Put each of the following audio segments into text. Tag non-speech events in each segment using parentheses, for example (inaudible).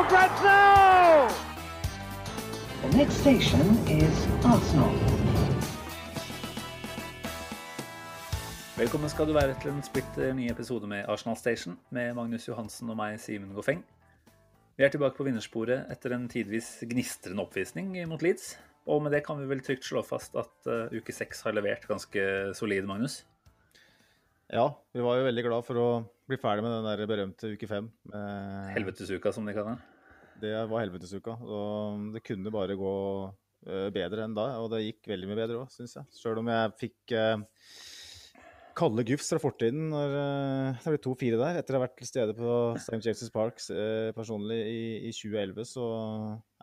for grabs now! The next station is Arsenal. Velkommen skal du være til en splitter ny episode med Arsenal Station med Magnus Johansen og meg, Simen Goffeng. Vi er tilbake på vinnersporet etter en tidvis gnistrende oppvisning mot Leeds. Og med det kan vi vel trygt slå fast at uh, uke seks har levert ganske solid, Magnus. Ja, vi var jo veldig glad for å bli ferdig med den der berømte uke fem. Eh, Helvetesuka, som de kaller det. Det var helvetesuka. Og det kunne bare gå eh, bedre enn da. Og det gikk veldig mye bedre òg, syns jeg. Sjøl om jeg fikk eh, kalde gufs fra fortiden når eh, det ble 2-4 der. Etter å ha vært til stede på St. James' Park eh, personlig i, i 2011, så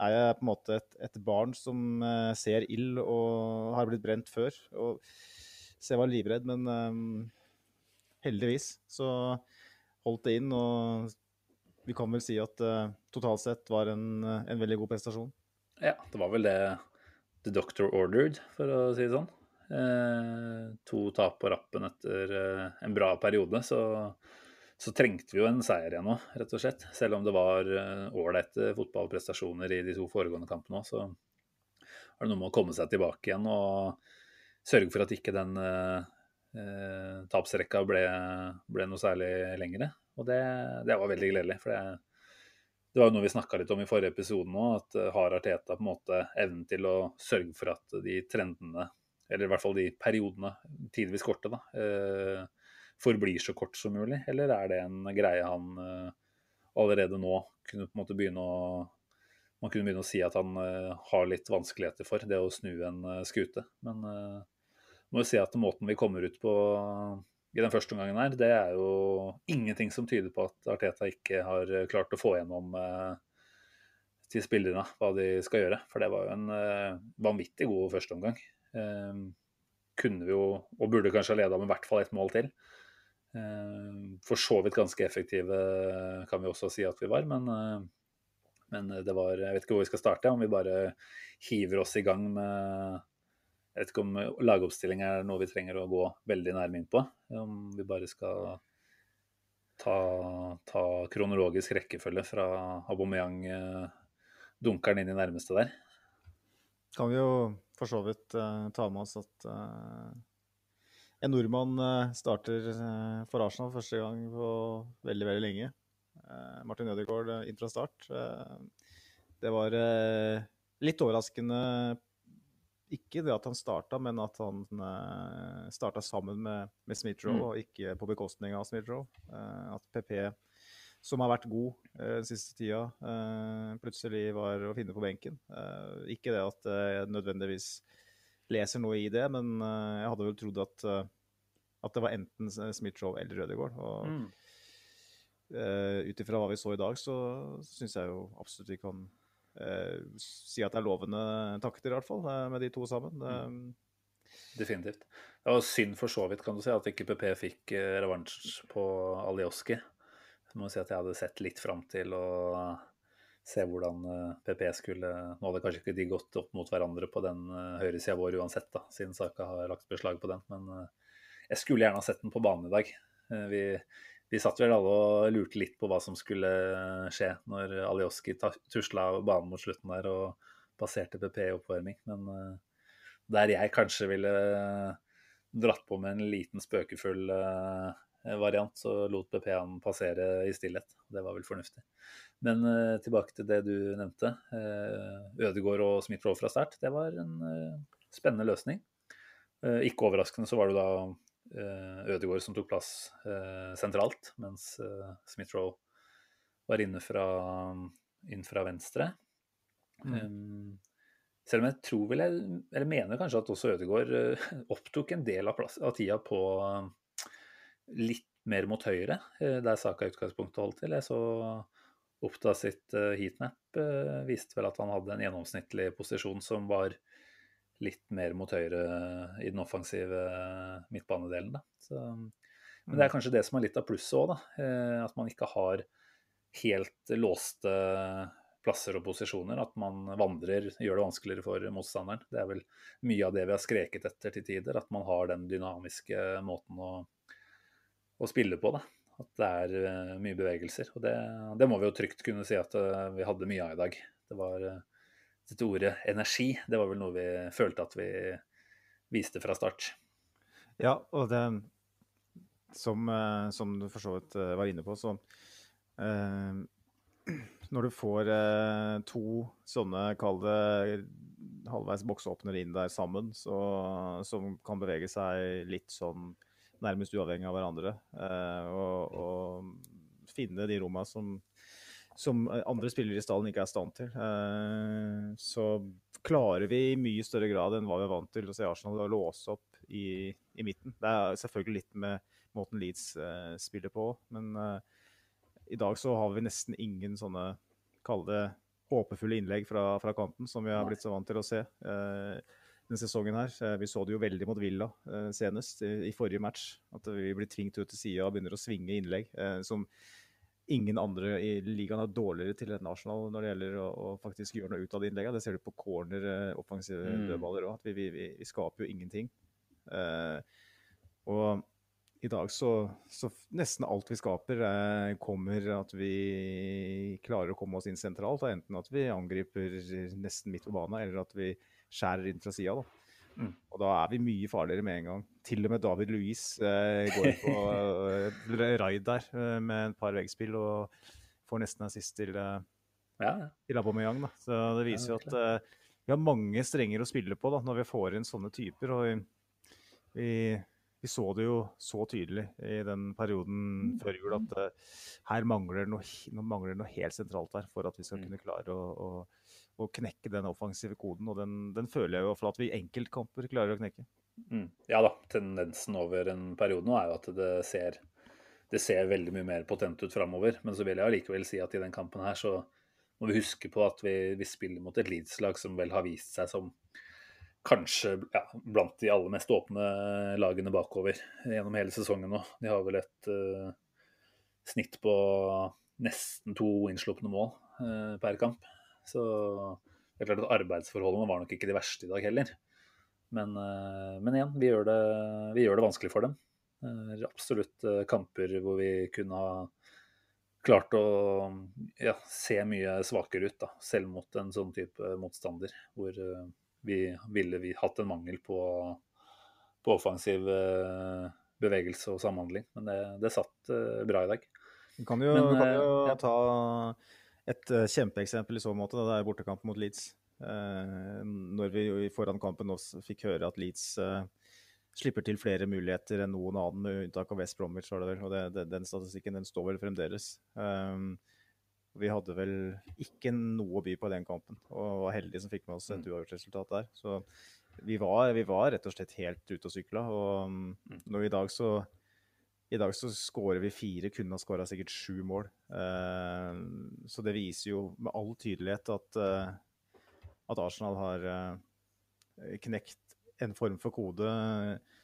er jeg på en måte et, et barn som eh, ser ild og har blitt brent før. Og, så jeg var livredd, men eh, heldigvis så holdt det inn. Og vi kan vel si at uh, totalt sett var en, en veldig god prestasjon. Ja, det var vel det The Doctor ordered, for å si det sånn. Eh, to tap på rappen etter eh, en bra periode, så, så, trengte vi jo en seier igjen nå, rett og slett. Selv om det var ålreite uh, fotballprestasjoner i de to foregående kampene òg, så var det noe med å komme seg tilbake igjen og sørge for at ikke den eh, tapsrekka ble, ble, noe særlig lengre. Og det, det var veldig gledelig. For det, det var jo noe vi snakka litt om i forrige episode nå, at uh, har Arteta på en måte evnen til å sørge for at de trendene, eller i hvert fall de periodene, tidvis korte, da, eh, forblir så kort som mulig? Eller er det en greie han eh, allerede nå kunne på en måte begynne å man kunne begynne å si at han har litt vanskeligheter for, det å snu en skute. Men må jo si at måten vi kommer ut på i den første omgangen her, det er jo ingenting som tyder på at Arteta ikke har klart å få gjennom eh, til spillerne hva de skal gjøre. For det var jo en eh, vanvittig god førsteomgang. Eh, kunne vi jo, og burde kanskje ha leda med i hvert fall ett mål til. Eh, for så vidt ganske effektive kan vi også si at vi var, men, eh, men det var Jeg vet ikke hvor vi skal starte, om vi bare hiver oss i gang med jeg vet ikke om lagoppstilling er noe vi trenger å gå veldig nærme inn på. Om vi bare skal ta, ta kronologisk rekkefølge fra Aubameyang eh, dunker den inn i nærmeste der. Kan vi jo for så vidt uh, ta med oss at uh, en nordmann uh, starter for Arsenal første gang på veldig, veldig lenge. Martin Ødegaard inn fra start. det var litt overraskende ikke det at han starta, men at han uh, starta sammen med, med Smith-Roe, mm. og ikke på bekostning av Smith-Roe. Uh, at PP, som har vært god uh, den siste tida, uh, plutselig var å finne på benken. ikke det at jeg nødvendigvis leser noe i det, men jeg hadde vel trodd at, at det var enten Smith-Roe eller Rødegård. Og mm. ut ifra hva vi så i dag, så syns jeg jo absolutt vi kan Eh, si at det er lovende takter, i hvert fall, eh, med de to sammen. Mm. Definitivt. Det var synd for så vidt, kan du si, at ikke PP fikk eh, revansj på Alioski. Jeg må si at jeg hadde sett litt fram til å se hvordan PP skulle Nå hadde kanskje ikke de gått opp mot hverandre på den høyresida vår uansett, da, siden Saka har lagt beslag på den. Men jeg skulle gjerne ha sett den på banen i dag. Vi, vi satt vel alle og lurte litt på hva som skulle skje når Alioski tusla banen mot slutten der og passerte PP i oppvarming. Men uh, der jeg kanskje ville dratt på med en liten spøkefull uh, variant, så lot PP han passere i stillhet. Det var vel fornuftig. Men uh, tilbake til det du nevnte. Ødegård og Smith-Roe fra start. Det var en spennende løsning. ikke overraskende så var det da Eh, Ødegaard som tok plass eh, sentralt, mens eh, Smith-Roe var inne fra, inn fra venstre. Mm. Selv om jeg tror vel jeg, eller mener kanskje at også Ødegaard opptok en del av, plass, av tida på litt mer mot høyre, eh, der Saka i utgangspunktet holdt til. Jeg så Oppda sitt eh, heatmap eh, viste vel at han hadde en gjennomsnittlig posisjon som var litt mer mot høyre i den offensive midtbanedelen. Da. Så, men det er kanskje det som er litt av plusset òg, at man ikke har helt låste plasser og posisjoner. At man vandrer, gjør det vanskeligere for motstanderen. Det er vel mye av det vi har skreket etter til tider. At man har den dynamiske måten å, å spille på. Da. At det er uh, mye bevegelser. Og det, det, må vi jo trygt kunne si at vi hadde mye av i dag. Det var dette ordet energi. Det var vel noe vi følte at vi viste fra start. Ja, og det som, som du for så vidt var inne på, så (clears throat) Når du får to sånne, kall det halvveis boksåpnere inn der sammen, så, som kan bevege seg litt sånn nærmest uavhengig av hverandre. Eh, og, og finne de romma som, som, andre spillere i stallen ikke er i stand til. Eh, så klarer vi i mye større grad enn hva vi er vant til å se Arsenal å låse opp i, i, midten. Det er selvfølgelig litt med måten Leeds eh, spiller på, men i dag så har vi nesten ingen sånne, kall det håpefulle innlegg fra, fra, kanten, som vi har blitt så vant til å se. Eh, denne sesongen her. Eh, vi så det jo veldig mot Villa eh, senest, i, forrige match. At vi blir tvingt ut til sida og begynner å svinge innlegg. Eh, som ingen andre i ligaen er dårligere til et Arsenal når det gjelder å, å, faktisk gjøre noe ut av de innleggene. Det ser du på corner, offensive mm. dødballer òg. At vi, vi, vi, skaper jo ingenting. og i dag så, så, nesten alt vi skaper, eh, kommer at vi klarer å komme oss inn sentralt. Enten at vi angriper nesten midt på banen, eller at vi skjærer inn fra sida. Mm. Og da er vi mye farligere med en gang. Til og med David Louise eh, går på (laughs) eh, raid der eh, med et par veggspill og får nesten assist til, eh, ja. til Aubameyang. Da. Så det viser jo at eh, vi har mange strenger å spille på da, når vi får inn sånne typer. og vi, vi vi så det jo så tydelig i den perioden mm. før jul at uh, her mangler noe, mangler noe, helt sentralt der for at vi skal mm. kunne klare å, å, å knekke den offensive koden. Og den, den føler jeg jo for at vi i enkeltkamper klarer å knekke. Mm. Ja da, tendensen over en periode nå er jo at det ser, det ser veldig mye mer potent ut framover. Men så vil jeg allikevel si at i den kampen her så må vi huske på at vi, vi spiller mot et Leeds-lag som vel har vist seg som kanskje ja, blant de aller mest åpne lagene bakover gjennom hele sesongen nå. De har vel et uh, snitt på nesten to innslupne mål uh, per kamp. Så det er klart at arbeidsforholdene var nok ikke de verste i dag heller. Men, uh, men igjen, vi gjør, det, vi gjør, det, vanskelig for dem. Absolutt kamper hvor vi kunne ha klart å ja, se mye svakere ut, da, selv mot en sånn type motstander. hvor vi ville vi hatt en mangel på, på offensiv eh, bevegelse og samhandling. Men det, det satt eh, bra i dag. Vi kan jo, Men, kan jo ja. ta et kjempeeksempel i så måte. Det er bortekamp mot Leeds. når vi foran kampen også fikk høre at Leeds slipper til flere muligheter enn noen annen, med unntak av West Bromwich. var det vel, og det, det, Den statistikken den står vel fremdeles. Um, vi hadde vel ikke noe å by på den kampen, og var heldige som fikk med oss et mm. uavgjort resultat der. Så vi var, vi var, rett og slett helt ute og sykla. Og mm. når vi i dag så i dag så skårer vi fire, kunne ha skåra sikkert sju mål. Eh, så det viser jo med all tydelighet at, eh, at Arsenal har eh, knekt en form for kode,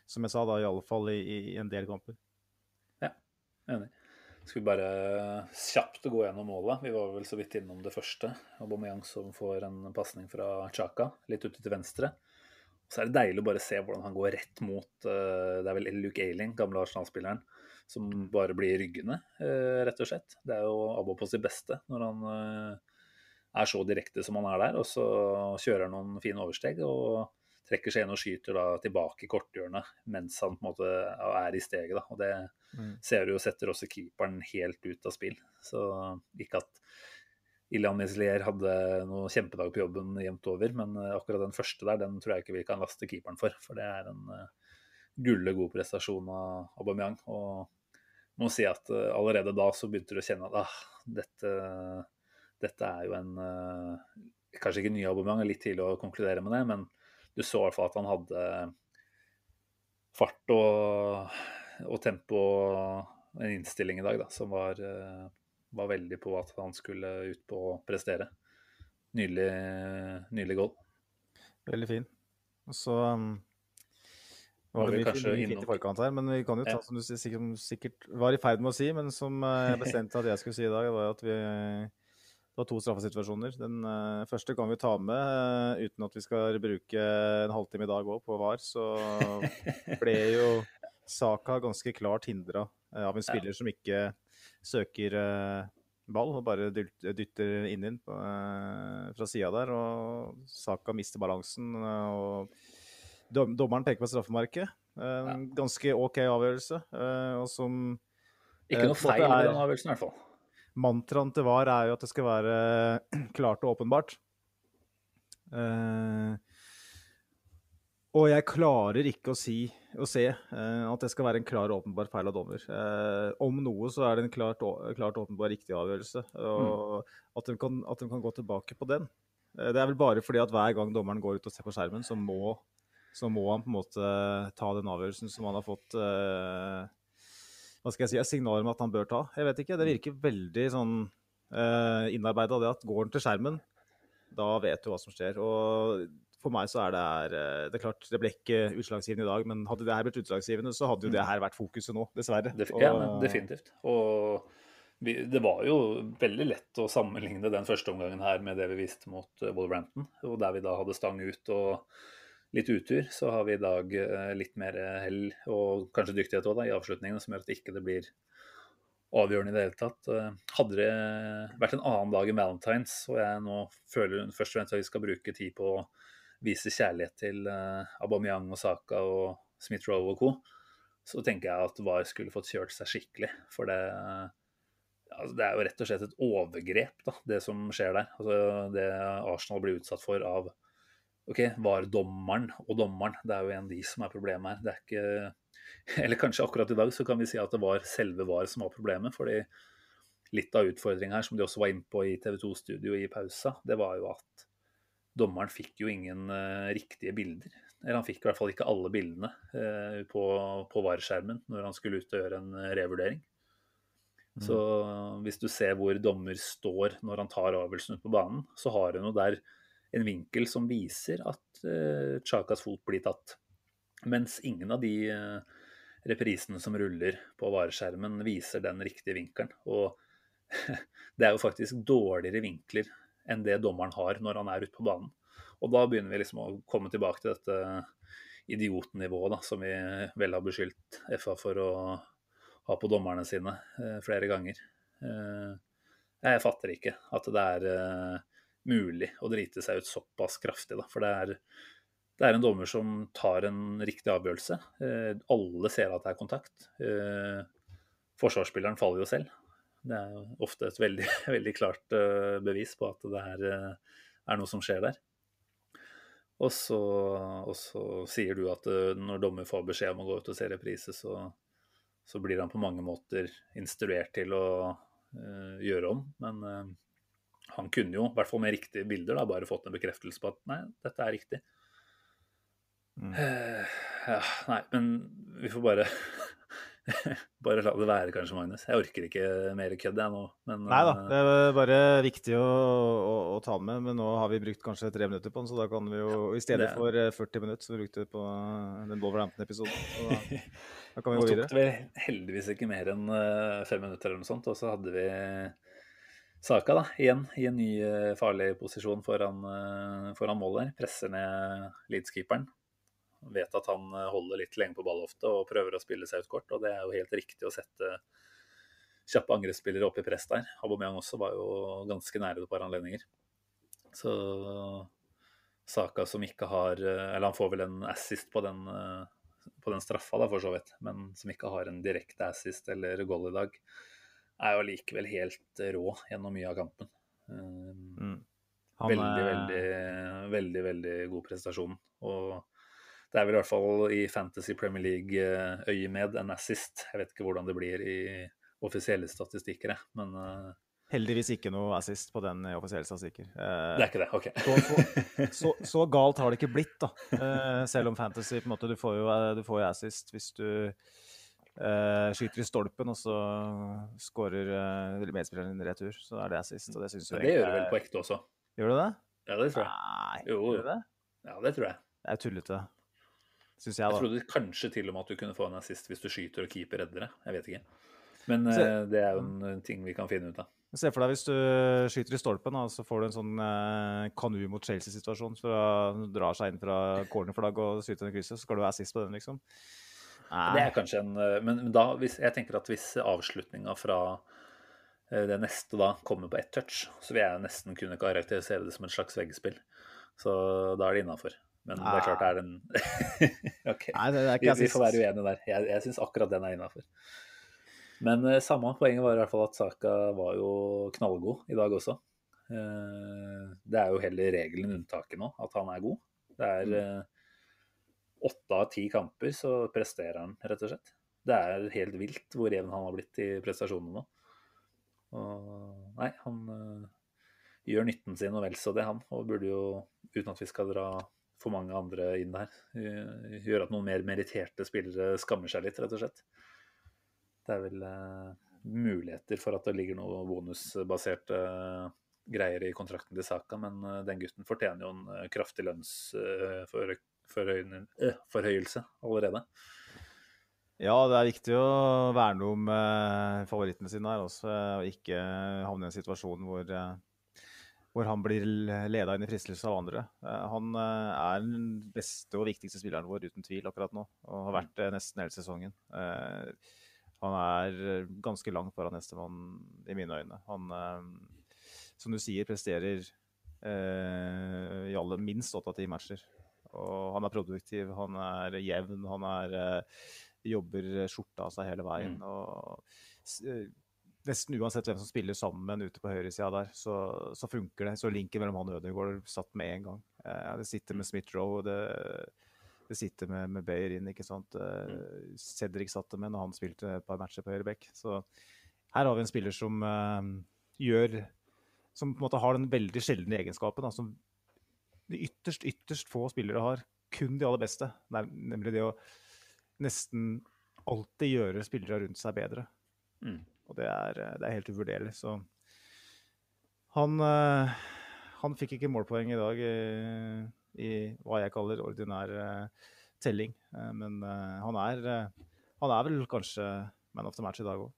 som jeg sa, da i alle fall i, i en del kamper. Ja, enig. Skal vi bare kjapt gå gjennom målet. Vi var vel så vidt innom det første. Aubameyang som får en pasning fra Chaka, litt ute til venstre. Så er det deilig å bare se hvordan han går rett mot eh, Det er vel Luke Ailing, gamle Arsenal-spilleren, som bare blir ryggende, eh, rett og slett. Det er jo Abo på sitt beste når han eh, er så direkte som han er der. Og så kjører han noen fine oversteg. og trekker seg inn og skyter da tilbake i korthjørnet mens han på en måte er i steget. Da. Og det mm. ser du jo setter også keeperen helt ut av spill. Så ikke at Ilian Meslier hadde noen kjempedag på jobben jevnt over, men eh, akkurat den første der, den tror jeg ikke vi kan laste keeperen for. For det er en uh, gulle god prestasjon av Aubameyang. Og må si at uh, allerede da så begynte du å kjenne at ah, dette, dette er jo en Kanskje ikke ny Aubameyang, litt tidlig å konkludere med det, men du så i hvert fall at han hadde fart og, og tempo en innstilling i dag da, som var, eh, var veldig på at han skulle ut på å prestere. Nydelig, nydelig goal. Veldig fin. Og så um, Var var det mye, fint- mye fint i forkant her, men vi kan jo ta Ja. som du sikkert, sikkert var i ferd med å si, men som eh, jeg bestemte at jeg skulle si i dag, var at vi det var to straffesituasjoner. Den uh, første kan vi ta med uh, uten at vi skal bruke en halvtime i dag òg på VAR. Så (laughs) ble jo Saka ganske klart hindra av en spiller som ikke søker eh, ball, og bare dytter inn inn på, eh, fra sida der. Og Saka mister balansen. eh, og Dommeren peker på straffemerket. En ganske OK avgjørelse. og som Ikke noe feil med den avgjørelsen, i hvert fall. Mantraen til VAR er jo at det skal være (clears throat) klart og åpenbart. Eh, og jeg klarer ikke å si å se eh, at det skal være en klar og åpenbar feil av dommer. Eh, om noe så er det en klart, klart åpenbar riktig avgjørelse. Og at, de kan, at de kan gå tilbake på den. Eh, det er vel bare fordi at hver gang dommeren går ut og ser på skjermen, så må, så må han på en måte ta den avgjørelsen som han har fått hva skal jeg si, et signal om at han bør ta. Jeg vet ikke, Det virker veldig sånn innarbeida det at går han til skjermen, da vet du hva som skjer. Og for meg så er det her eh, Det er klart, det ble ikke utslagsgivende i dag, men hadde det her blitt utslagsgivende, så hadde jo det her vært fokuset nå, dessverre. Def ja, definitivt. Og vi, det var jo veldig lett å sammenligne den første omgangen her med det vi viste mot eh, Wolverhampton. Og der vi da hadde stang ut og litt utur, så har vi i dag eh, litt mer hell og kanskje dyktighet også, da, i avslutningene, som gjør at ikke det blir avgjørende i det hele tatt. Hadde det vært en annen dag i Valentines, og jeg nå føler først og fremst at vi skal bruke tid på å vise kjærlighet til eh, Aubameyang og Saka og Smith-Rowe og co., så tenker jeg at VAR skulle fått kjørt seg skikkelig. For det, altså det er jo rett og slett et overgrep, da, det som skjer der. Altså det Arsenal blir utsatt for av OK, VAR-dommeren og dommeren, det er jo en av de som er problemet her. Det er ikke (laughs) Eller kanskje akkurat i dag så kan vi si at det var selve VAR som var problemet. fordi litt av utfordringen her, som de også var inne på i TV 2-studio i pausa, det var jo at dommeren fikk jo ingen eh, riktige bilder. Eller han fikk i hvert fall ikke alle bildene eh, på, på VAR-skjermen når han skulle ut og gjøre en revurdering. revurdering. Så hvis du ser hvor dommer står når han tar avgjørelsen ut på banen, så har hun jo der en vinkel som viser at eh, Chakas fot blir tatt. Mens ingen av de eh, reprisene som ruller på vareskjermen, viser den riktige vinkelen. Og (laughs) det er jo faktisk dårligere vinkler enn det dommeren har når han er ute på banen. Og da begynner vi liksom å komme tilbake til dette idiotnivået da, som vi vel har beskyldt FA for å ha på dommerne sine eh, flere ganger. Eh, jeg fatter ikke at det er eh, mulig å drite seg ut såpass kraftig, da. For det er, det er en dommer som tar en riktig avgjørelse. Eh, alle ser at det er kontakt. Eh, forsvarsspilleren faller jo selv. Det er jo ofte et veldig, (laughs) veldig klart eh, bevis på at det er, eh, er noe som skjer der. Og så, og så sier du at eh, når dommer får beskjed om å gå ut og se reprise, så, så blir han på mange måter instruert til å uh, gjøre om. Men uh, han kunne jo, i hvert fall med riktige bilder, da, bare fått en bekreftelse på at nei, dette er riktig. Mm. Uh, ja, nei, men vi får bare (laughs) Bare la det være, kanskje, Magnus. Jeg orker ikke mer kødd, jeg nå. Men, Nei da, eh, det er bare viktig å, å, å ta med. Men nå har vi brukt kanskje tre minutter på den, så da kan vi jo I stedet Det- for eh, 40 minutter som vi brukte på eh, den Wolverhampton-episoden. Da, da (laughs) kan vi Nå gå tok videre. det vel heldigvis ikke mer enn eh, fem minutter eller noe sånt, og så hadde vi Saka da, igjen i en ny eh, farlig posisjon foran, eh, foran mål der. Presser ned Leeds-keeperen. Vet at han eh, holder litt lenge på ball ofte og prøver å spille seg ut kort. Og det er jo helt riktig å sette kjappe angrepsspillere opp i press der. Aubameyang også var jo ganske nære et par anledninger. Så Saka som ikke har eh, Eller han får vel en assist på den, eh, på den straffa, da, for så vidt. Men som ikke har en direkte assist eller goal i dag, er jo allikevel helt rå gjennom mye av kampen. Mm. Han, veldig, veldig, veldig, veldig god prestasjon. Og det er vel i hvert fall i Fantasy Premier League-øyemed en assist. Jeg vet ikke hvordan det blir i offisielle statistikker, men eh, Heldigvis ikke noe assist på den i offisielle statistikker. Eh, det er ikke det. OK. så, så, så, galt har det ikke blitt, da. Eh, selv om Fantasy på en måte, Du får jo, eh, du får jo assist hvis du Uh, skyter i stolpen, og så skårer uh, medspilleren din retur. Så er det assist. Og det syns jo Det gjør du vel på ekte også. Gjør du det? Ja, det tror jeg. Nei, Jo, gjør du det? Ja, det tror jeg. Det er tullete. Syns jeg, Jeg trodde kanskje til og med at du kunne få en assist hvis du skyter og keeper redder det. Jeg vet ikke. Men Se- eh, det er jo en en ting vi kan finne ut av. Se for deg hvis du skyter i stolpen, da, så får du en sånn eh, kanu mot Chelsea-situasjon. Du drar seg inn fra cornerflagg og skyter den i krysset, så skal du være assist på den, liksom. Det er kanskje en eh, Men, men da, hvis, jeg tenker at hvis avslutninga fra eh, det neste da kommer på ett touch, så vil jeg nesten kunne karakterisere det som et slags veggspill. Så da er det innafor. Men det er klart det er en (laughs) OK. Nei, det er ikke vi vi, får være uenige der. Jeg, jeg syns akkurat den er innafor. Men eh, samme poenget var i hvert fall at Saka var jo knallgod i dag også. Eh, det er jo heller regelen enn unntaket nå, at han er god. Det er åtte eh, åtte av ti kamper så presterer han, rett og slett. Det er helt vilt hvor jevn han har blitt i prestasjonene nå. Og nei, han eh, gjør nytten sin og vel så det, han. Og burde jo, uten at vi skal dra for mange andre inn der, eh, gjøre at noen mer meritterte spillere skammer seg litt, rett og slett. Det er vel uh, muligheter for at det ligger noe bonusbaserte uh, greier i kontrakten til Saka, men uh, den gutten fortjener jo en kraftig lønnsforhøyelse allerede. Ja, det er viktig å verne om favorittene sine her også, og ikke havne i en situasjon hvor, hvor han blir leda inn i fristelse av andre. Eh, han eh, er den beste og viktigste spilleren vår, uten tvil, akkurat nå, og har vært det nesten hele sesongen. Eh, han er ganske langt foran nestemann, i mine øyne. Han, som du sier, presterer i alle minst åtte av ti matcher. Og han er produktiv, han er jevn, han er jobber skjorta av seg hele veien. Mm. Og nesten uansett hvem som spiller sammen ute på høyresida der, så, så funker det. Så linken mellom han og Ødegaard satt med en gang. Eh, det sitter med Smith-Roe, det, det sitter med, med Bayer inn, ikke sant. Eh, Cedric satt det med når han spilte et par matcher på høyre bekk. Så her har vi en spiller som eh, gjør Som på en måte har den veldig sjeldne egenskapen da, som de ytterst, ytterst få spillere har. Kun de aller beste. Nem- Nemlig det å nesten alltid gjøre spillere rundt seg bedre. Mm. Og det er, eh, det er helt uvurderlig. Så han, eh, han fikk ikke målpoeng i dag i, i hva jeg kaller ordinær eh, telling. Eh, men eh, han, er, eh, han er vel kanskje man of the match i dag òg.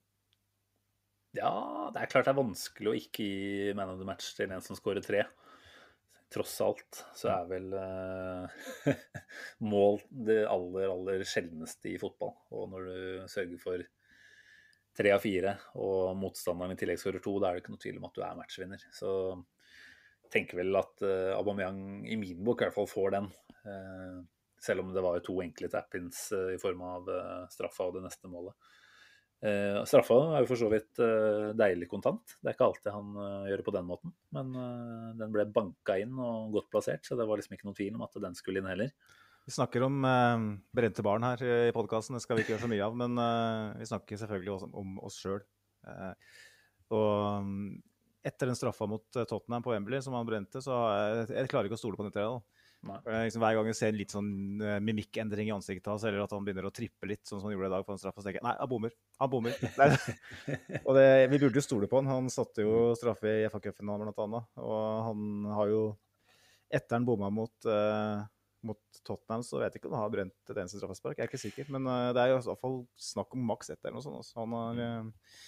Ja, det er klart det er vanskelig å ikke gi man of the match til en som skårer tre. Tross alt så er vel eh, (laughs) mål det aller, aller sjeldneste i fotball. Og når du sørger for tre av fire, og motstanderen i tillegg skårer to, da er det ikke noe tvil om at du er matchvinner. Så jeg tenker vel at uh, Aubameyang i min bok i hvert fall får den. Uh, selv om det var jo to enkle tap-ins uh, i form av straffa og det neste målet. Straffa er jo for så vidt deilig kontant. Det er ikke alltid han gjør det på den måten. Men den ble banka inn og godt plassert, så det var liksom ikke noen tvil om at den skulle inn heller. Vi snakker om eh, brente barn her i podkasten, det skal vi ikke gjøre så mye av. Men eh, vi snakker selvfølgelig også om oss sjøl. og mm, etter den straffa mot eh, Tottenham på Wembley som han brente, så jeg, jeg klarer ikke å stole på. Eh, Liksom, hver gang jeg ser en litt sånn eh, mimikkendring i ansiktet hans, eller at han begynner å trippe litt, sånn som han gjorde i dag på en straff, så tenker jeg nei, han bommer. Han bommer. (laughs) Og det, vi burde jo stole på han. Han satte jo straffe i FA-cupen blant annet. Og han har jo Etter han bomma mot, eh, mot Tottenham, så vet jeg ikke om han har brent et eneste straffespark. Jeg er ikke sikker. Men eh, det er jo i hvert fall snakk om maks ett eller noe sånt. også. Han har eh,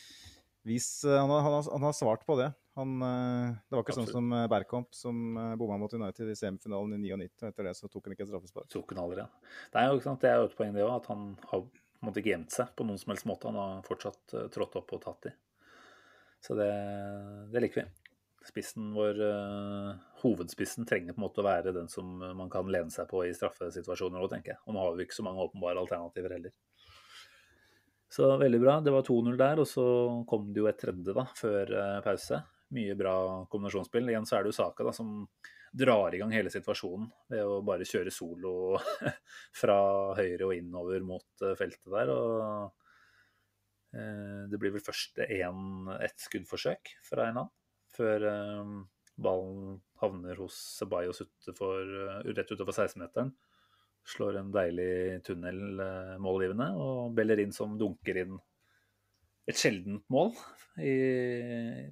vis, eh, han, har, han, har, han har svart på det. Han, det var ikke Absolutt. sånn som Berkamp, som bomma mot United i semifinalen i 99. og Etter det så tok han ikke et straffespark. Tok han aldri. Det er jo ikke sant, det er jo et poeng det òg, at han har måtte ikke gjemt seg på noen som helst måte. Han har fortsatt trådt opp og tatt i. Så det, det liker vi. Spissen vår, eh, hovedspissen, trenger på en måte å være den som man kan lene seg på i straffesituasjoner òg, tenker. Og nå har vi ikke så mange åpenbare alternativer heller. Så veldig bra. Det var 2-0 der, og så kom det jo et tredje da, før eh, pause. Mye bra kombinasjonsspill. Igjen så er det jo Saka da, som drar i gang hele situasjonen ved å bare kjøre solo (laughs) fra høyre og innover mot eh, feltet der. og Det blir vel først ett et skuddforsøk fra en annen, før eh, ballen havner hos Ceballos utenfor, eh, rett utenfor 16-meteren. slår en deilig tunnel eh, målgivende, og Bellerin som dunker inn et sjeldent mål i,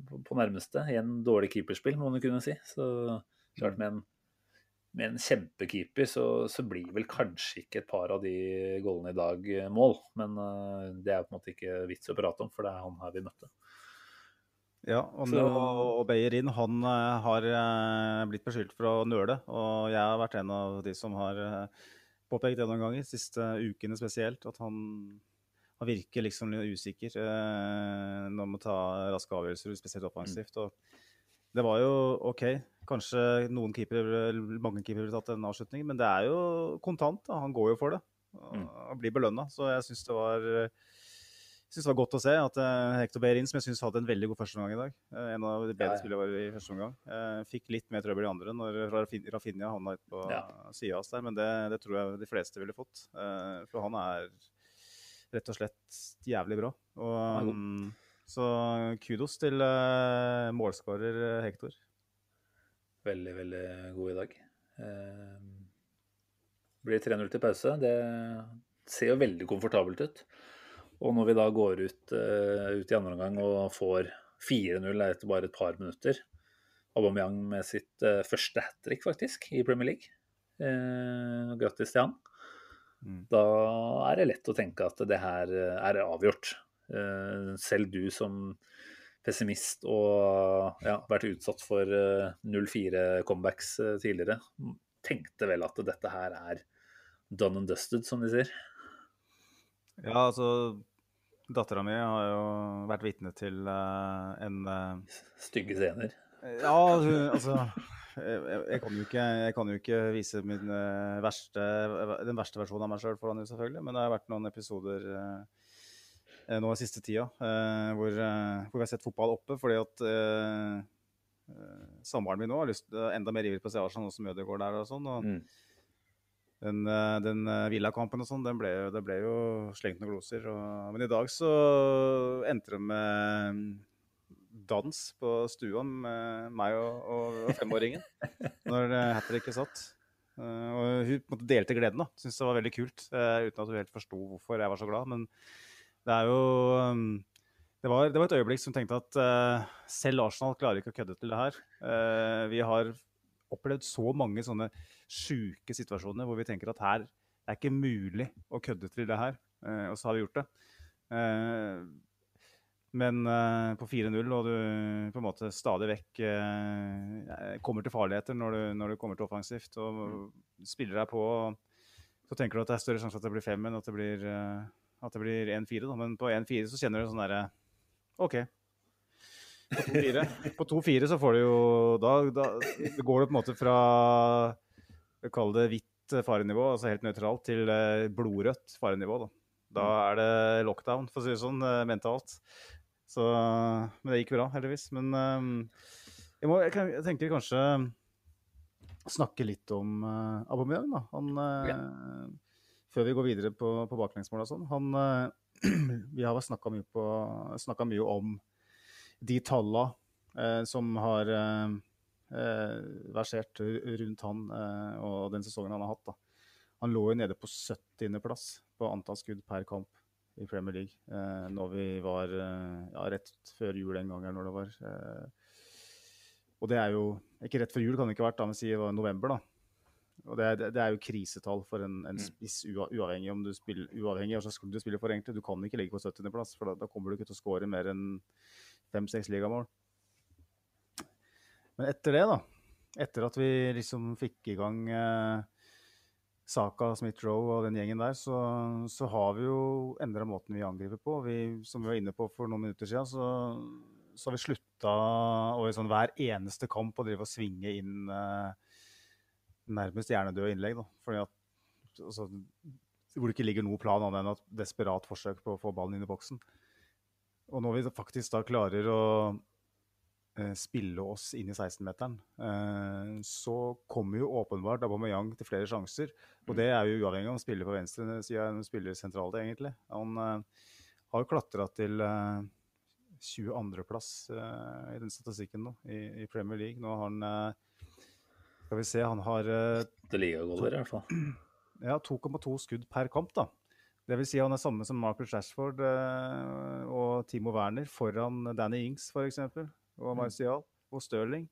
på, nærmeste. I en dårlig keeperspill, må man kunne si. Så klart med en, med en kjempekeeper så, så, blir vel kanskje ikke et par av de goalene i dag eh, mål. Men det er på en måte ikke vits å prate om, for det er han her vi møtte. Ja, og, så, og Beyerin han uh, har uh, blitt beskyldt for å nøle. Og jeg har vært en av de som har påpekt det noen ganger, siste ukene spesielt, at han han virker liksom usikker eh, når man tar raske avgjørelser, spesielt offensivt. Mm. Og det var jo OK. Kanskje noen keepere, mange keepere ville tatt en avslutning, men det er jo kontant. Da. Han går jo for det og mm. blir belønna. Så jeg syns det var synes det var godt å se at uh, Hector Behrin, som jeg syns hadde en veldig god første omgang i dag uh, En av de bedre ja, ja. spillerne i første omgang. Uh, fikk litt mer trøbbel i andre når Rafinha havna ut på ja. sida av oss der, men det, det, tror jeg de fleste ville fått. for han er rett og slett jævlig bra. Og, um, så kudos til målskårer eh, Hector. Veldig, veldig god i dag. Blir 3-0 til pause. Det ser jo veldig komfortabelt ut. Og når vi da går ut, uh, ut i andre omgang og får 4-0 etter bare et par minutter Aubameyang med sitt uh, første hat trick, faktisk, i Premier League. Uh, grattis til han. Mm. Da er det lett å tenke at det her eh, er avgjort. Eh, selv du som pessimist og ja, vært utsatt for 0-4 eh, comebacks tidligere, tenkte vel at dette her er done and dusted, som de sier. Ja, altså Dattera mi har jo vært vitne til en Stygge scener? Ja, altså jeg, kan ikke, jeg, kan jo ikke, vise min uh, verste, den verste versjonen av meg sjøl foran henne, selvfølgelig. Men det har vært noen episoder uh, nå i siste tida uh, hvor, hvor, vi har sett fotball oppe fordi at samboeren min nå har lyst enda mer ivrig på å se Arsenal, nå som Ødegaard der og sånn. og mm. Den, den Villa-kampen og sånn, det ble jo slengt noen gloser. Og, men i dag så endte det med dans på stua med meg og, og femåringen (laughs) når hat tricket satt. Og hun måte, delte gleden. da, Syntes det var veldig kult. Uten at hun helt forsto hvorfor jeg var så glad. Men det er jo um, det, var, det, var, et øyeblikk som tenkte at selv Arsenal klarer ikke å kødde til det her. vi har opplevd så mange sånne sjuke situasjoner hvor vi tenker at her det er ikke mulig å kødde til det her. og så har vi gjort det. Men uh, på 4-0, og du på en måte stadig vekk kommer til farligheter når du, når du, kommer til offensivt og mm. spiller deg på, så tenker du at det er større sjanse at det blir 5 enn at det blir, uh, blir 1-4. Men på 1-4 så kjenner du sånn derre OK. På 2-4 så får du jo da, da, går det på en måte fra Kall det hvitt farenivå, altså helt nøytralt, til blodrødt farenivå. Da. Da mm. er det lockdown, for å si det sånn, mentalt. Så, men det gikk bra, heldigvis. Men jeg, må, jeg, tenker kanskje snakke litt om uh, Aubameyang, da. Han, uh, ja. Før vi går videre på, på baklengsmål og sånn. Han uh, (clears throat) Vi har snakka mye, mye, om de tallene uh, som har versert rundt han og den sesongen han har hatt. da. Han lå jo nede på 70.-plass på antall skudd per kamp i Premier League. Eh, når vi var eh, ja, rett før jul en gang, eller når det var. Eh, og det er jo Ikke rett før jul, kan det ikke ha vært, da, men si det var november, da. Og det, det, det, er jo krisetall for en, en mm. spiss, uavhengig om du spiller, uavhengig av hva slags klubb du spiller for, egentlig. Du kan ikke ligge på 70.-plass, for da, da, kommer du ikke til å skåre mer enn fem-seks ligamål. Men etter det, da, etter at vi liksom fikk i gang eh, Saka, Smith-Roe og den gjengen der, så, så, har vi jo endra måten vi angriper på. Vi, som vi var inne på for noen minutter siden, så, så har vi slutta å i sånn hver eneste kamp å drive og svinge inn eh, nærmest hjernedøde innlegg. Da. Fordi at, altså, hvor det ikke ligger noe plan annet enn et desperat forsøk på å få ballen inn i boksen. Og når vi faktisk da klarer å Eh, spille oss inn i 16-meteren, eh, så kommer jo åpenbart Aubameyang til flere sjanser. Og mm. det er jo uavhengig av om han spiller på venstre side eller spiller sentralt, egentlig. Han eh, har jo klatra til 22.-plass i den statistikken nå, i, Premier League. Nå har han Skal vi se, han har Det ligger goller, i hvert fall. ja, 2,2 skudd per kamp, da. Det vil si han er samme som Marcus Rashford eh, og Timo Werner foran Danny Ings f.eks. Og Marcial og Stirling.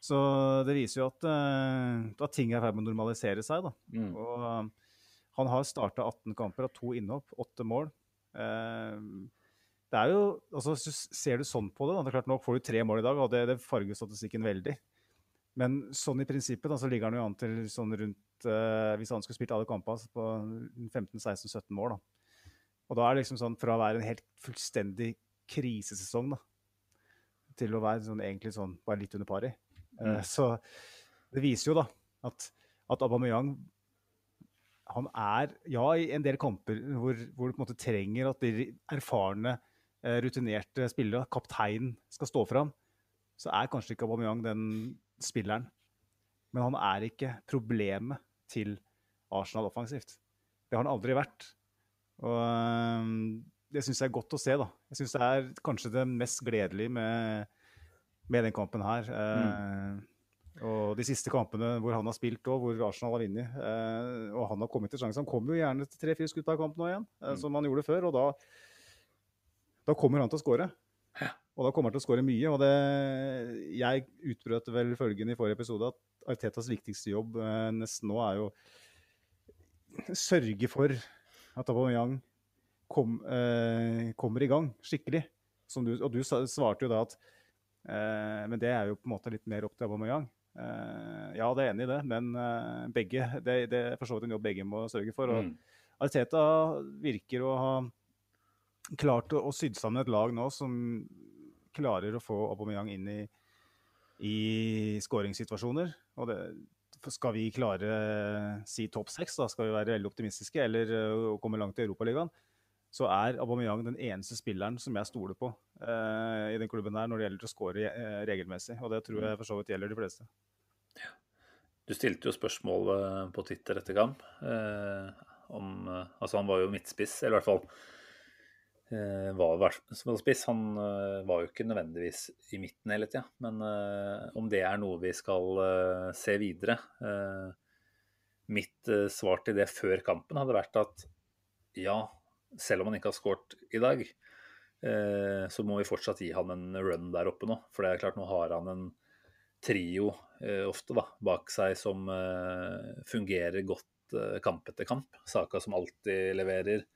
Så det viser jo at, eh, at ting er i ferd med å normalisere seg. da. Mm. Og eh, han har starta 18 kamper, har to innhopp, åtte mål. Det er jo, altså Ser du sånn på det, da, det er klart nå får du tre mål i dag, og det, det farger statistikken veldig. Men sånn i prinsippet da, så ligger han jo an til sånn rundt eh, Hvis han skulle spilt alle kampene, på 15-16-17 mål. da. Og da er det liksom sånn fra å være en helt fullstendig krisesesong da, til å være sånn, egentlig sånn bare litt under pari. Eh, så det viser jo da at, at Aubameyang han er ja i en del kamper hvor, hvor du på en måte trenger at de erfarne, eh, rutinerte spillere, kapteinen, skal stå fram, så er kanskje ikke Aubameyang den spilleren. Men han er ikke problemet til Arsenal offensivt. Det har han aldri vært. Og det syns jeg er godt å se, da. Jeg syns det er kanskje det mest gledelige med, med den kampen her. Eh, og de siste kampene hvor han har spilt og hvor Arsenal har vunnet, eh, og han har kommet til sjansen. Han kommer jo gjerne til tre-fire skudd av kamp nå igjen, eh, som han gjorde før. Og da, da kommer han til å skåre. Og da kommer han til å skåre mye. Og det, jeg utbrøt vel følgende i forrige episode at Artetas viktigste jobb eh, nesten nå er jo sørge for at Aubameyang kom, eh, kommer i gang skikkelig. Som du, og du svarte jo da at eh, Men det er jo på en måte litt mer opp til Aubameyang. Eh, ja, det er enig i det, men eh, begge, det, det er for så vidt en jobb begge må sørge for. Og Mm. Arteta virker å ha klart å, å sydd sammen et lag nå som klarer å få Aubameyang inn i, i skåringssituasjoner. Og det, skal vi klare si topp seks, da skal vi være veldig optimistiske, eller uh, komme langt i Europaligaen, så er Aubameyang den eneste spilleren som jeg stoler på uh, i den klubben her når det gjelder å skåre uh, regelmessig. Og det tror jeg for så vidt gjelder de fleste. Du stilte jo spørsmål på Twitter etter kamp. Om, altså han var jo midtspiss, eller i hvert fall var som spiss. Han eh, var jo ikke nødvendigvis i midten hele tida. Men eh, om det er noe vi skal eh, se videre eh, Mitt eh, svar til det før kampen hadde vært at ja, selv om han ikke har skåret i dag, eh, så må vi fortsatt gi han en run der oppe nå. For det er klart, nå har han en trio eh, ofte da, bak seg som eh, fungerer godt eh, kamp etter kamp. Saka som alltid leverer.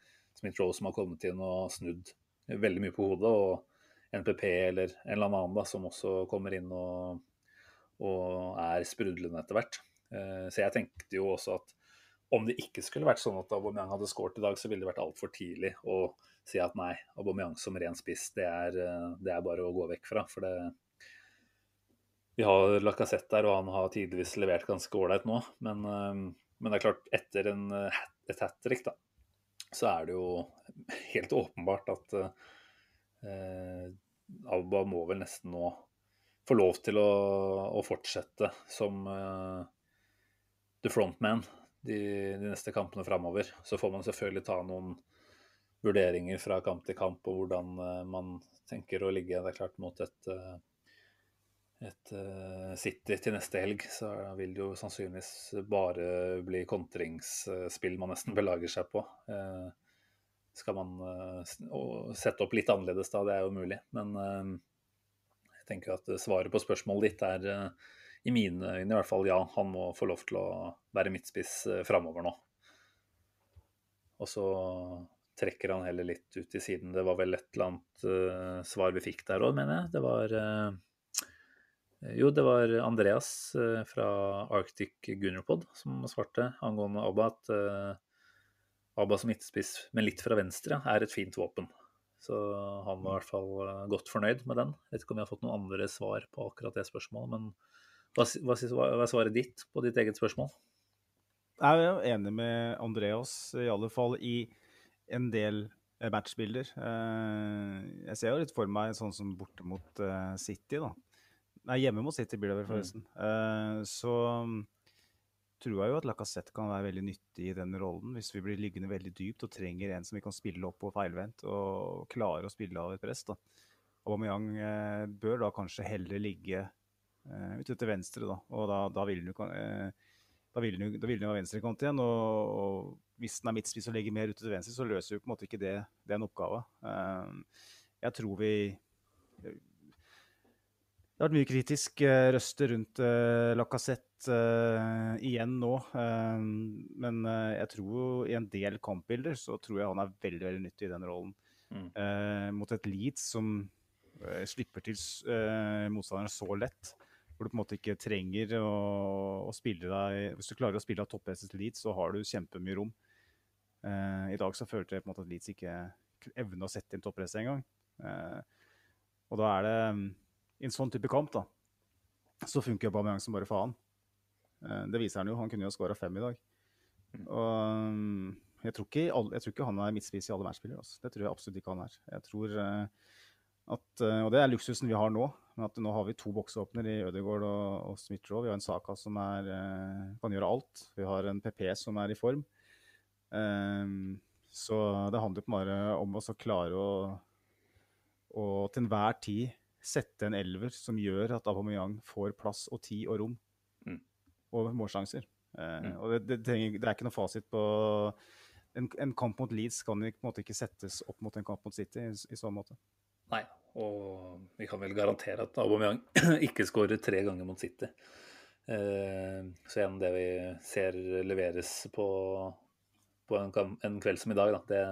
Smith-Roe som har kommet inn og snudd veldig mye på hodet. Og NPP eller en eller annen da, som også kommer inn og, og er sprudlende etter hvert. Eh, så jeg tenkte jo også at om det ikke skulle vært sånn at Aubameyang hadde skåret i dag, så ville det vært altfor tidlig å si at nei, Aubameyang som ren spiss, det er, eh, det er bare å gå vekk fra. For det, vi har Lacassette der, og han har tidvis levert ganske ålreit nå. Men, eh, men det er klart, etter en, et hat trick, da, så er det jo helt åpenbart at eh, Alba må vel nesten nå få lov til å, å fortsette som eh, the frontman de, de neste kampene framover. Så får man selvfølgelig ta noen vurderinger fra kamp til kamp og hvordan eh, man tenker å ligge. Det er klart mot et, eh, et uh, City til neste helg, så vil det jo sannsynligvis bare bli kontringsspill man nesten belager seg på. Uh, Skal man uh, sette opp litt annerledes da, det er jo mulig. Men jeg tenker at svaret på spørsmålet ditt er i mine øyne i hvert fall ja, han må få lov til å være midtspiss uh, framover nå. Og så trekker han heller litt ut i siden. Det var vel et eller annet svar vi fikk der òg, mener jeg. Det var Jo, det var Andreas eh, fra Arctic Gunnerpod som svarte angående Abba at eh, Abba som midtspiss, men litt fra venstre, er et fint våpen. Så han var i hvert fall eh, godt fornøyd med den. Jeg vet ikke om jeg har fått noen andre svar på akkurat det spørsmålet, men hva, hva, hva er svaret ditt på ditt eget spørsmål? Jeg er enig med Andreas, i alle fall i en del eh, matchbilder. Eh, Jeg ser jo litt for meg sånn som borte mot eh, City, da. Nei, hjemme mot City blir det vel, forresten. Eh, Så mm, tror jeg jo at Lacassette kan være veldig nyttig i den rollen, hvis vi blir liggende veldig dypt og trenger en som vi kan spille opp på feilvendt og klare å spille av et press. da. Aubameyang eh, bør da kanskje heller ligge eh, ute til venstre, da. Og da, da vil han jo kan- eh, da vil den jo ha venstrekant igjen. Og, og hvis den er midtspiss og legger mer ute til venstre, så løser jo på en måte ikke det den oppgava. Eh, jeg tror vi har vært mye kritisk uh, røster rundt uh, Lacassette uh, igjen nå. Uh, men jeg tror jo i en del kampbilder så tror jeg han er veldig veldig nyttig i den rollen. Mm. mot et Leeds som slipper til motstanderen så lett. Hvor du på en måte ikke trenger å, å spille deg Hvis du klarer å spille av topppresset til Leeds, så har du kjempemye rom. I dag så følte jeg på en måte at Leeds ikke evner å sette inn toppresset engang. og da er det i en sånn type kamp, da, så funker Aubameyang som bare faen. Eh, det viser han jo. Han kunne jo skåra fem i dag. Mm. Og jeg tror ikke, jeg tror ikke han er midtspiss i alle matchspillere. Altså. Det tror jeg absolutt ikke han er. Jeg tror eh, at, eh, Og det er luksusen vi har nå. Men at nå har vi to boksåpner i Ødegaard og, og Smith-Roe. Vi har en Saka som er, kan gjøre alt. Vi har en PP som er i form. Um, så det handler bare om å klare å, å til enhver tid sette en elver som gjør at Aubameyang får plass og tid og rom mm. og målsjanser. Eh, mm. og det, det, trenger, det, er ikke noe fasit på en, en, kamp mot Leeds kan på en måte ikke settes opp mot en kamp mot City i, i sånn måte. Nei, og vi kan vel garantere at Aubameyang (clears throat) ikke skårer tre ganger mot City. Eh, så igjen, det vi ser leveres på, på en, en, kveld som i dag, da, det,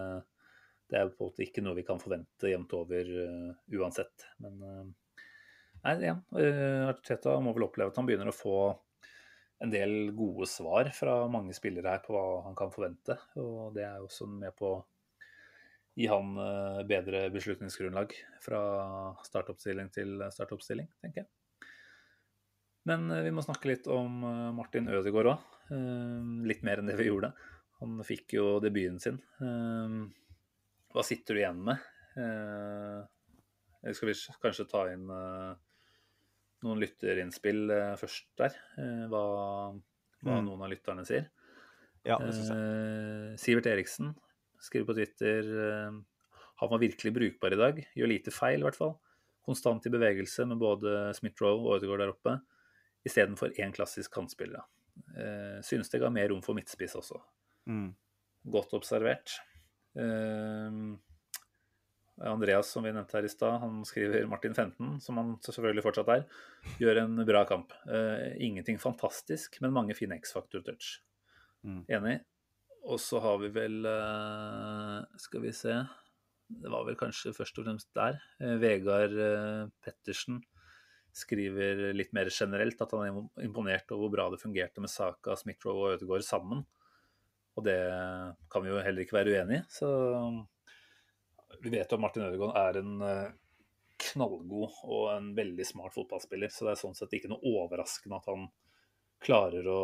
det er på en måte ikke noe vi kan forvente jevnt over uh, uansett. Men uh, nei, igjen, uh, Arteta må vel oppleve at han begynner å få en del gode svar fra mange spillere her på hva han kan forvente. Og det er også med på å gi han bedre beslutningsgrunnlag fra startoppstilling til startoppstilling, tenker jeg. Men vi må snakke litt om Martin Ødegaard òg. Litt mer enn det vi gjorde. Han fikk jo debuten sin. Hva sitter du igjen med? Eh, skal vi kanskje ta inn eh, noen lytterinnspill eh, først der? Eh, hva, hva mm. noen av lytterne sier. Ja, det synes jeg. Eh, Sivert Eriksen skriver på Twitter han var virkelig brukbar i dag. Gjør lite feil, i hvert fall. Konstant i bevegelse med både Smith-Roe og Ødegaard der oppe, istedenfor én klassisk kantspiller. Eh, synes det ga mer rom for midtspiss også. Mm. Godt observert. Uh, Andreas, som vi nevnte her i stad, han skriver Martin 15, som han selvfølgelig fortsatt er, gjør en bra kamp. Uh, ingenting fantastisk, men mange fine X-faktor-touch. Mm. Enig. Og så har vi vel uh, Skal vi se Det var vel kanskje først og fremst der. Vegard Pettersen skriver litt mer generelt at han er imponert over hvor bra det fungerte med Saka, Smith-Roe og Ødegaard sammen. Og det kan vi jo heller ikke være uenig i. Så vi vet jo at Martin Ødegaard er en eh, knallgod og en veldig smart fotballspiller. Så det er sånn sett ikke noe overraskende at han klarer å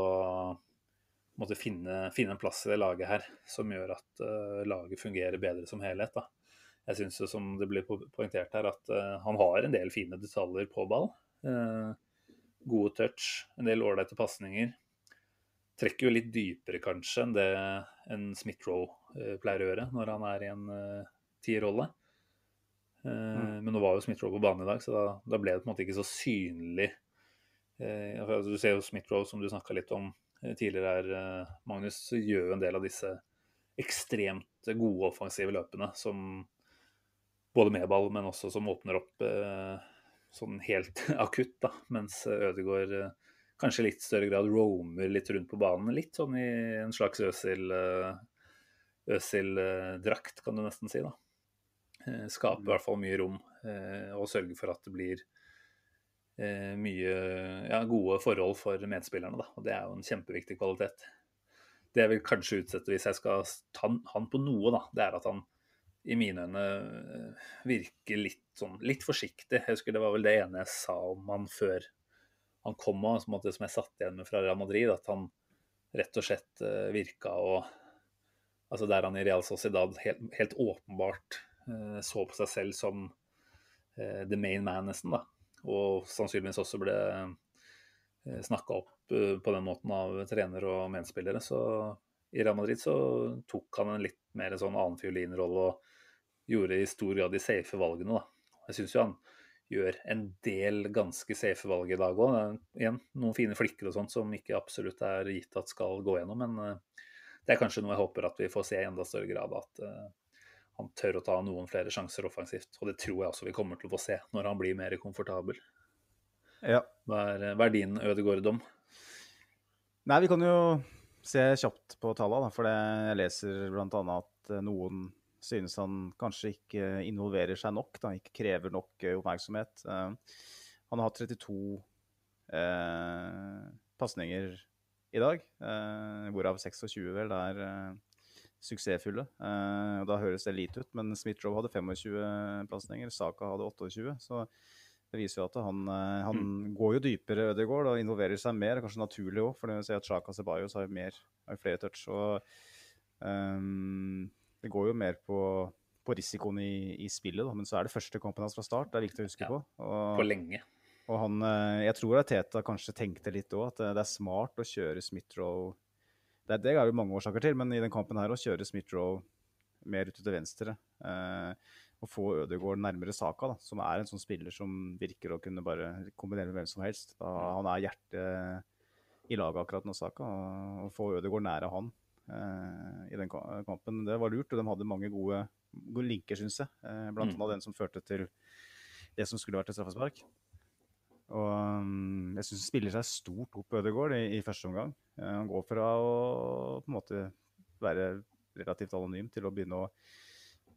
måtte finne, finne en plass i det laget her som gjør at uh, laget fungerer bedre som helhet. Da. Jeg syns som det blir poengtert her, at uh, han har en del fine detaljer på ball. Uh, gode touch, en del ålreite pasninger trekker jo litt dypere kanskje enn det en Smith-Roe uh, pleier å gjøre når han er i en uh, tierrolle. Uh, mm. Men nå var jo Smith-Roe på banen i dag, så da, da, ble det på en måte ikke så synlig. Uh, altså, du ser jo Smith-Roe, som du snakka litt om tidligere her, Magnus, gjør en del av disse ekstremt gode offensive løpene som både med ball, men også som åpner opp sånn helt (laughs) akutt, da, mens Ødegaard kanskje litt større grad roamer litt rundt på banen. Litt sånn i en slags Øsil-drakt, kan du nesten si. da. Skape skaper i hvert fall mye rom eh, og sørger for at det blir eh, mye ja, gode forhold for medspillerne. Da. Og det er jo en kjempeviktig kvalitet. Det jeg vil kanskje utsette hvis jeg skal ta han på noe, da, det er at han i mine øyne virker litt, sånn, litt forsiktig. Jeg husker Det var vel det ene jeg sa om han før han kom av, som, som jeg satt igjen med fra Real Madrid, at han rett og slett uh, virka og Altså der han i Real Sociedad helt, helt åpenbart uh, så på seg selv som uh, the main man, nesten, da. Og sannsynligvis også ble snakka opp på den måten av trener og medspillere. Så i Real Madrid så tok han en litt mer sånn annenfiolinrolle og gjorde i stor grad de safe valgene, da. Jeg syns jo han gjør en del ganske safe valg i dag òg. Igjen noen fine flikker og sånt som ikke absolutt er gitt at skal gå gjennom, men eh, det er kanskje noe jeg håper at vi får se i enda større grad. At uh, han tør å ta noen flere sjanser offensivt. Og det tror jeg også vi kommer til å få se når han blir mer komfortabel. Ja. Hva er, hva er din Ødegaard-dom? Nei, vi kan jo se kjapt på tallene, for jeg leser bl.a. at eh, noen synes han kanskje ikke involverer seg nok, da, ikke krever nok oppmerksomhet. Uh, han har hatt 32 uh, pasninger i dag, eh, hvorav 26 vel er eh, suksessfulle. Eh, da høres det lite ut, men Smith-Roe hadde 25 pasninger, Saka hadde 28. så det viser jo at han, han mm. går jo dypere Ødegaard og involverer seg mer. Kanskje naturlig òg, for det vil si at Sjaka Sebajos har, mer, har flere touch. og um, Det går jo mer på, på risikoen i, i, spillet, da. men så er det første kampen hans fra start. Det er viktig å huske ja, på. Og, på lenge. Og han, eh, jeg tror at Teta kanskje tenkte litt òg, at det er smart å kjøre Smith-Roe det, det, er jo mange årsaker til, men i den kampen her å kjøre Smith-Roe mer ut til venstre eh, og få Ødegaard nærmere Saka, da, som er en sånn spiller som virker å kunne bare kombinere med hvem som helst. Da, han er hjertet i laget akkurat nå, Saka. Å få Ødegaard nære han eh, i den kampen, det var lurt. Og de hadde mange gode, gode linker, syns jeg. Blant blant mm. annet den som førte til det som skulle vært et straffespark. Og um, jeg syns han spiller seg stort opp Ødegaard i, i første omgang. Uh, han går fra å på en måte være relativt anonym til å begynne å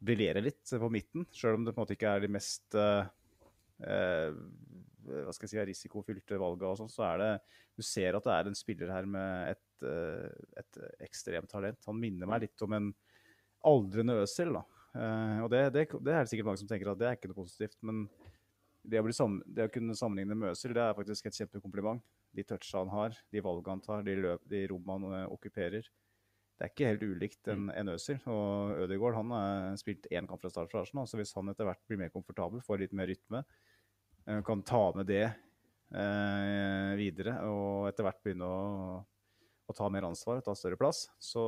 briljere litt på midten, sjøl om det på en måte ikke er de mest uh, hva skal jeg si, risikofylte valgene og sånn, så er det Du ser at det er en spiller her med et, et ekstremt talent. Han minner meg litt om en aldrende Øzil, da. og det, det, det, er det sikkert mange som tenker at det er ikke noe positivt, men det å, sammen, det å, kunne sammenligne med Øzil, det er faktisk et kjempekompliment. De toucha han har, de valgene han tar, de, løp, de rom han okkuperer. Det er ikke helt ulikt en, mm. en Øzil. Og Ødegaard han har spilt én kamp fra start for Arsenal, så hvis han etter hvert blir mer komfortabel, får litt mer rytme, eh, kan ta med det eh, videre og etter hvert begynne å, å, ta mer ansvar og ta større plass, så,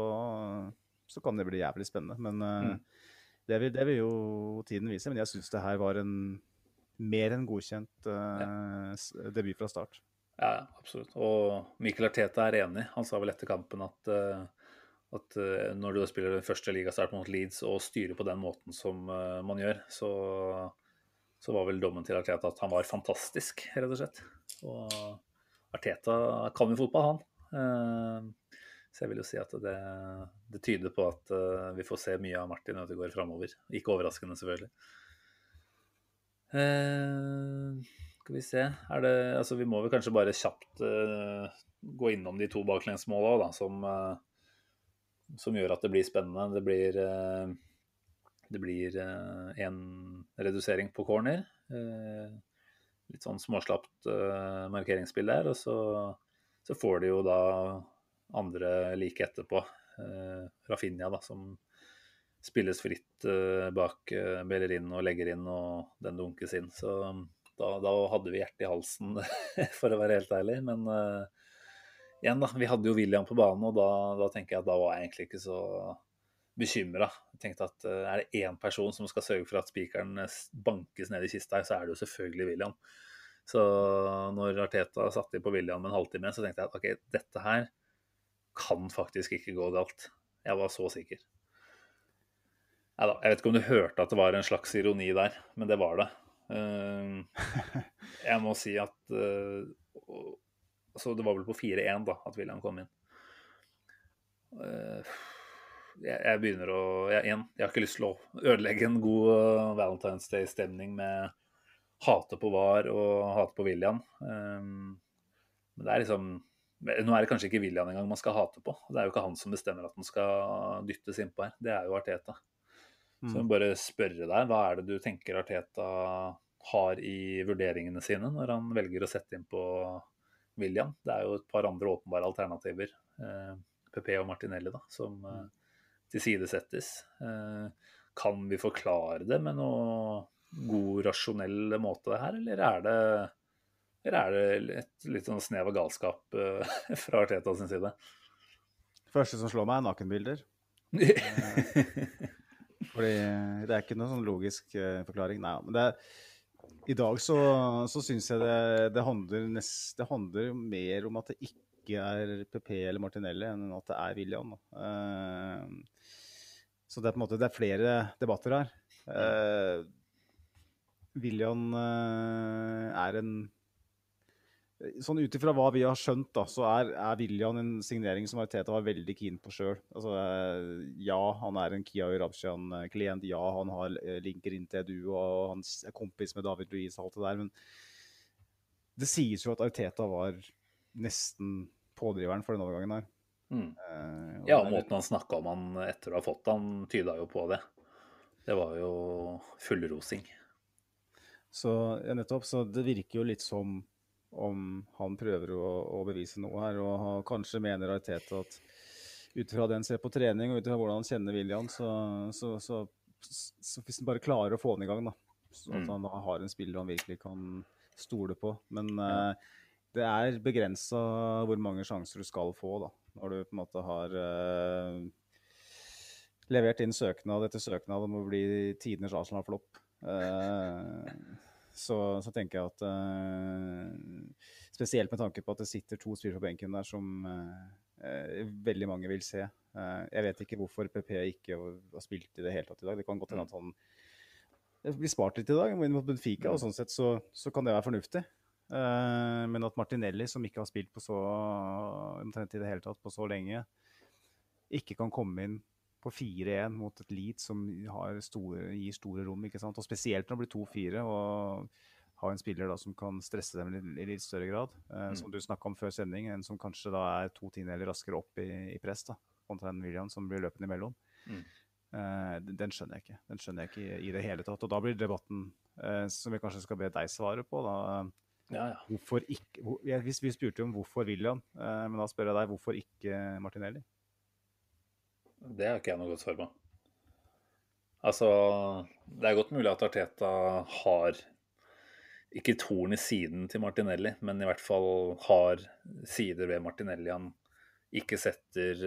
så kan det bli jævlig spennende. Men eh, mm. det, vil, det, vil, jo tiden vise. Men jeg syns det her var en mer enn godkjent uh, debut fra start. Ja, absolutt. Og Mikkel Arteta er enig. Han sa vel etter kampen at, uh, at uh, når du spiller den første ligastart mot Leeds og styrer på den måten som man gjør, så, så, var vel dommen til Arteta at han var fantastisk, rett og slett. Og Arteta kan jo fotball, han. Så jeg vil jo si at det, det tyder på at vi får se mye av Martin Ødegaard framover. Ikke overraskende, selvfølgelig. Uh, skal vi se det, altså Vi må vel kanskje bare kjapt gå innom de to baklengsmåla som, som gjør at det blir spennende. Det blir, det blir en redusering på corner. litt sånn småslapt markeringsspill der. Og så, så, får de jo da andre like etterpå. Rafinha, da, som spilles fritt bak Bellerin og legger inn, og den dunkes inn. Så da, da hadde vi hjertet i halsen, (laughs) for å være helt ærlig. Men igjen, da. Vi hadde jo William på banen, og da, da, tenker jeg at da var jeg egentlig ikke så bekymra. Tenkte at uh, er det én person som skal sørge for at spikeren bankes ned i kista så er det jo selvfølgelig William. Så når Arteta satte inn på William en halvtime, så tenkte jeg at OK, dette her kan faktisk ikke gå galt. Jeg var så sikker. Neida, jeg vet ikke om du hørte at det var en slags ironi der, men det var det. Uh, (laughs) jeg må si at uh, altså Det var vel på 4-1 da at William kom inn. Uh, jeg, begynner å jeg, Igjen, jeg har ikke lyst til å ødelegge en god Valentine's Day-stemning med hate på VAR og hate på William. Um, men det er liksom Nå er det kanskje ikke William engang man skal hate på. Det er jo ikke han som bestemmer at den skal dyttes innpå her. Det er jo Arteta. Så jeg må bare spørre deg, hva er det du tenker Arteta har i vurderingene sine når han velger å sette inn på William? Det er jo et par andre åpenbare alternativer, eh, PP og Martinelli, da, som eh, tilsidesettes. Eh, kan vi forklare det med noe god, rasjonell måte her, eller er det, eller er det et litt sånn snev av galskap eh, (laughs) fra Arteta sin side? første som slår meg, er nakenbilder. (laughs) Fordi det er ikke noen sånn logisk uh, forklaring. Nei, men det, I dag så, så syns jeg det, det, handler nest, det handler mer om at det ikke er PP eller Martinelli, enn at det er William. Uh, så det er på en måte det er flere debatter her. Uh, William uh, er en Sånn Ut ifra hva vi har skjønt, da, så er, er William en signering som Arteta var veldig keen på sjøl. Altså, ja, han er en Kia Rabshan-klient. Ja, han har linker inn til Edu, og han er kompis med David Louise og alt det der. Men det sies jo at Arteta var nesten pådriveren for den overgangen her. Mm. Eh, ja, og måten han snakka om han etter å ha fått han, tyda jo på det. Det var jo fullrosing. Så ja, nettopp. Så det virker jo litt som om han prøver å, å bevise noe her. Og han, kanskje mener Arteta at ut fra det han ser på trening og ut fra hvordan han kjenner William, så, så, så, så hvis han bare klarer å få han i gang, da, så at mm. han da har en spiller han virkelig kan stole på. Men ja. uh, det er begrensa hvor mange sjanser du skal få da, når du på en måte har uh, levert inn søknad etter søknad om å bli tidenes Arsenal-flopp. Uh, så, så, tenker jeg at uh, Spesielt med tanke på at det sitter to spillere på benken der som veldig mange vil se. Jeg vet ikke hvorfor PP ikke har spilt i det hele tatt i dag. Det kan godt hende at han blir spart litt i dag mot Benfica, og sånn sett så, så kan det være fornuftig. Men at Martinelli, som ikke har spilt på så omtrent i det hele tatt på så lenge, ikke kan komme inn på 4-1 mot et Lead som store, gir store rom. ikke sant? Og Spesielt når det blir 2-4 og har en spiller da som kan stresse dem i, litt større grad. Eh, mm. Som du snakka om før sending, en som kanskje da er to tiendedeler raskere opp i, i, press da, kontra en William som blir løpende imellom. Mm. Uh, den skjønner jeg ikke. Den skjønner jeg ikke i, i, det hele tatt. Og da blir debatten, uh, som vi kanskje skal be deg svare på, da ja, ja. Hvorfor ikke, hvor, ja, Vi spurte om hvorfor William, eh, men da spør jeg deg hvorfor ikke Martinelli? Det har ikke jeg noe godt svar på. Altså, det er godt mulig at Arteta har ikke torn i siden til Martinelli, men i hvert fall har sider ved Martinelli han ikke setter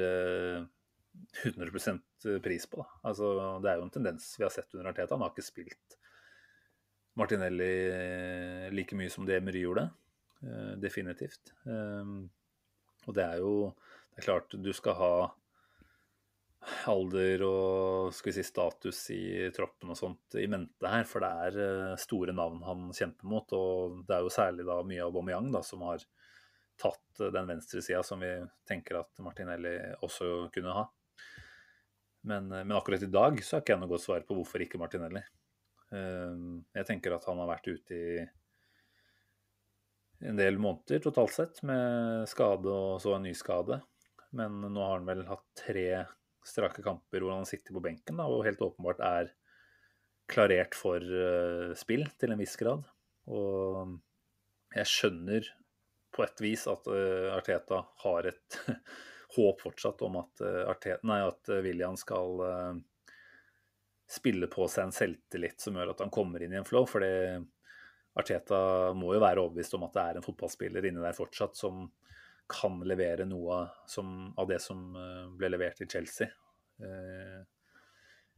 100 eh, pris på. Da. Altså, det er jo en tendens vi har sett under Arteta. Han har ikke spilt Martinelli eh, like mye som det Emery gjorde. Eh, definitivt. Og det er jo det er klart du skal ha alder og skal vi si, status i troppen og sånt i mente her. For det er eh, store navn han kjemper mot. Og det er jo særlig da mye av Aubameyang da, som har tatt den venstresida som vi tenker at Martinelli også kunne ha. Men, men, akkurat i dag så har ikke jeg noe godt svar på hvorfor ikke Martinelli. Jeg tenker at han har vært ute i en del måneder totalt sett med skade og så en ny skade. Men nå har han vel hatt tre strake kamper hvor han sitter på benken da, og helt åpenbart er klarert for uh, spill til en viss grad. Og jeg skjønner på et vis at uh, Arteta har et (laughs) håp fortsatt om at, uh, Arteta, nei, at William skal spille på seg en selvtillit som gjør at han kommer inn i en flow. fordi Arteta må jo være overbevist om at det er en fotballspiller inni der fortsatt som kan levere noe som, av det som eh, ble levert i Chelsea. Eh,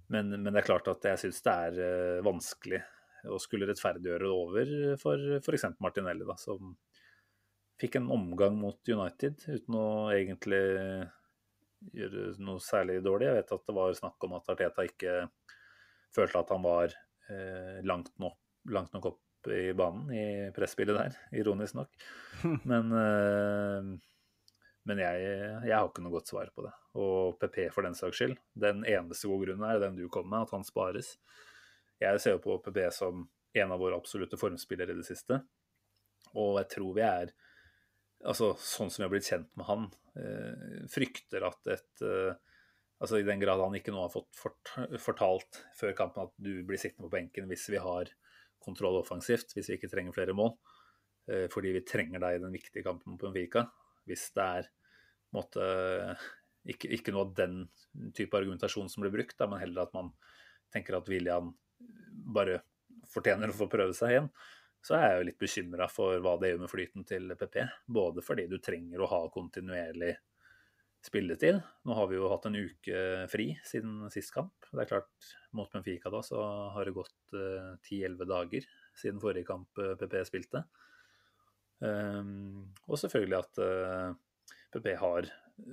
men, men det er klart at jeg syns det er eh, vanskelig å skulle rettferdiggjøre det over for f.eks. Martinelli, da, som fikk en omgang mot United uten å egentlig gjøre noe særlig dårlig. Jeg vet at det var snakk om at Arteta ikke følte at han var eh, langt, nok, langt, nok, opp i banen i presspillet der, ironisk nok. (laughs) Men, eh, men jeg, jeg, har ikke noe godt svar på det. Og PP for den saks skyld. Den eneste gode grunnen er den du kom med, at han spares. Jeg ser jo på PP som en av våre absolutte formspillere i det siste. Og jeg tror vi er altså Sånn som vi har blitt kjent med han, eh, frykter at et eh, Altså I den grad han ikke nå har fått fort, fortalt før kampen at du blir sittende på benken hvis vi har kontroll offensivt hvis vi ikke trenger flere mål. Eh, fordi vi trenger deg i den viktige kampen på Benfica. Hvis det er måtte, ikke, ikke, noe av den type argumentasjon som blir brukt, da, men heller at man tenker at William bare fortjener å få prøve seg igjen, så er jeg jo litt bekymra for hva det gjør med flyten til PP. Både fordi du trenger å ha kontinuerlig spilletid. Nå har vi jo hatt en uke fri siden sist kamp. Det er klart, mot Benfica da så har det gått eh, 10-11 dager siden forrige kamp PP spilte. Um, og selvfølgelig at uh, PP har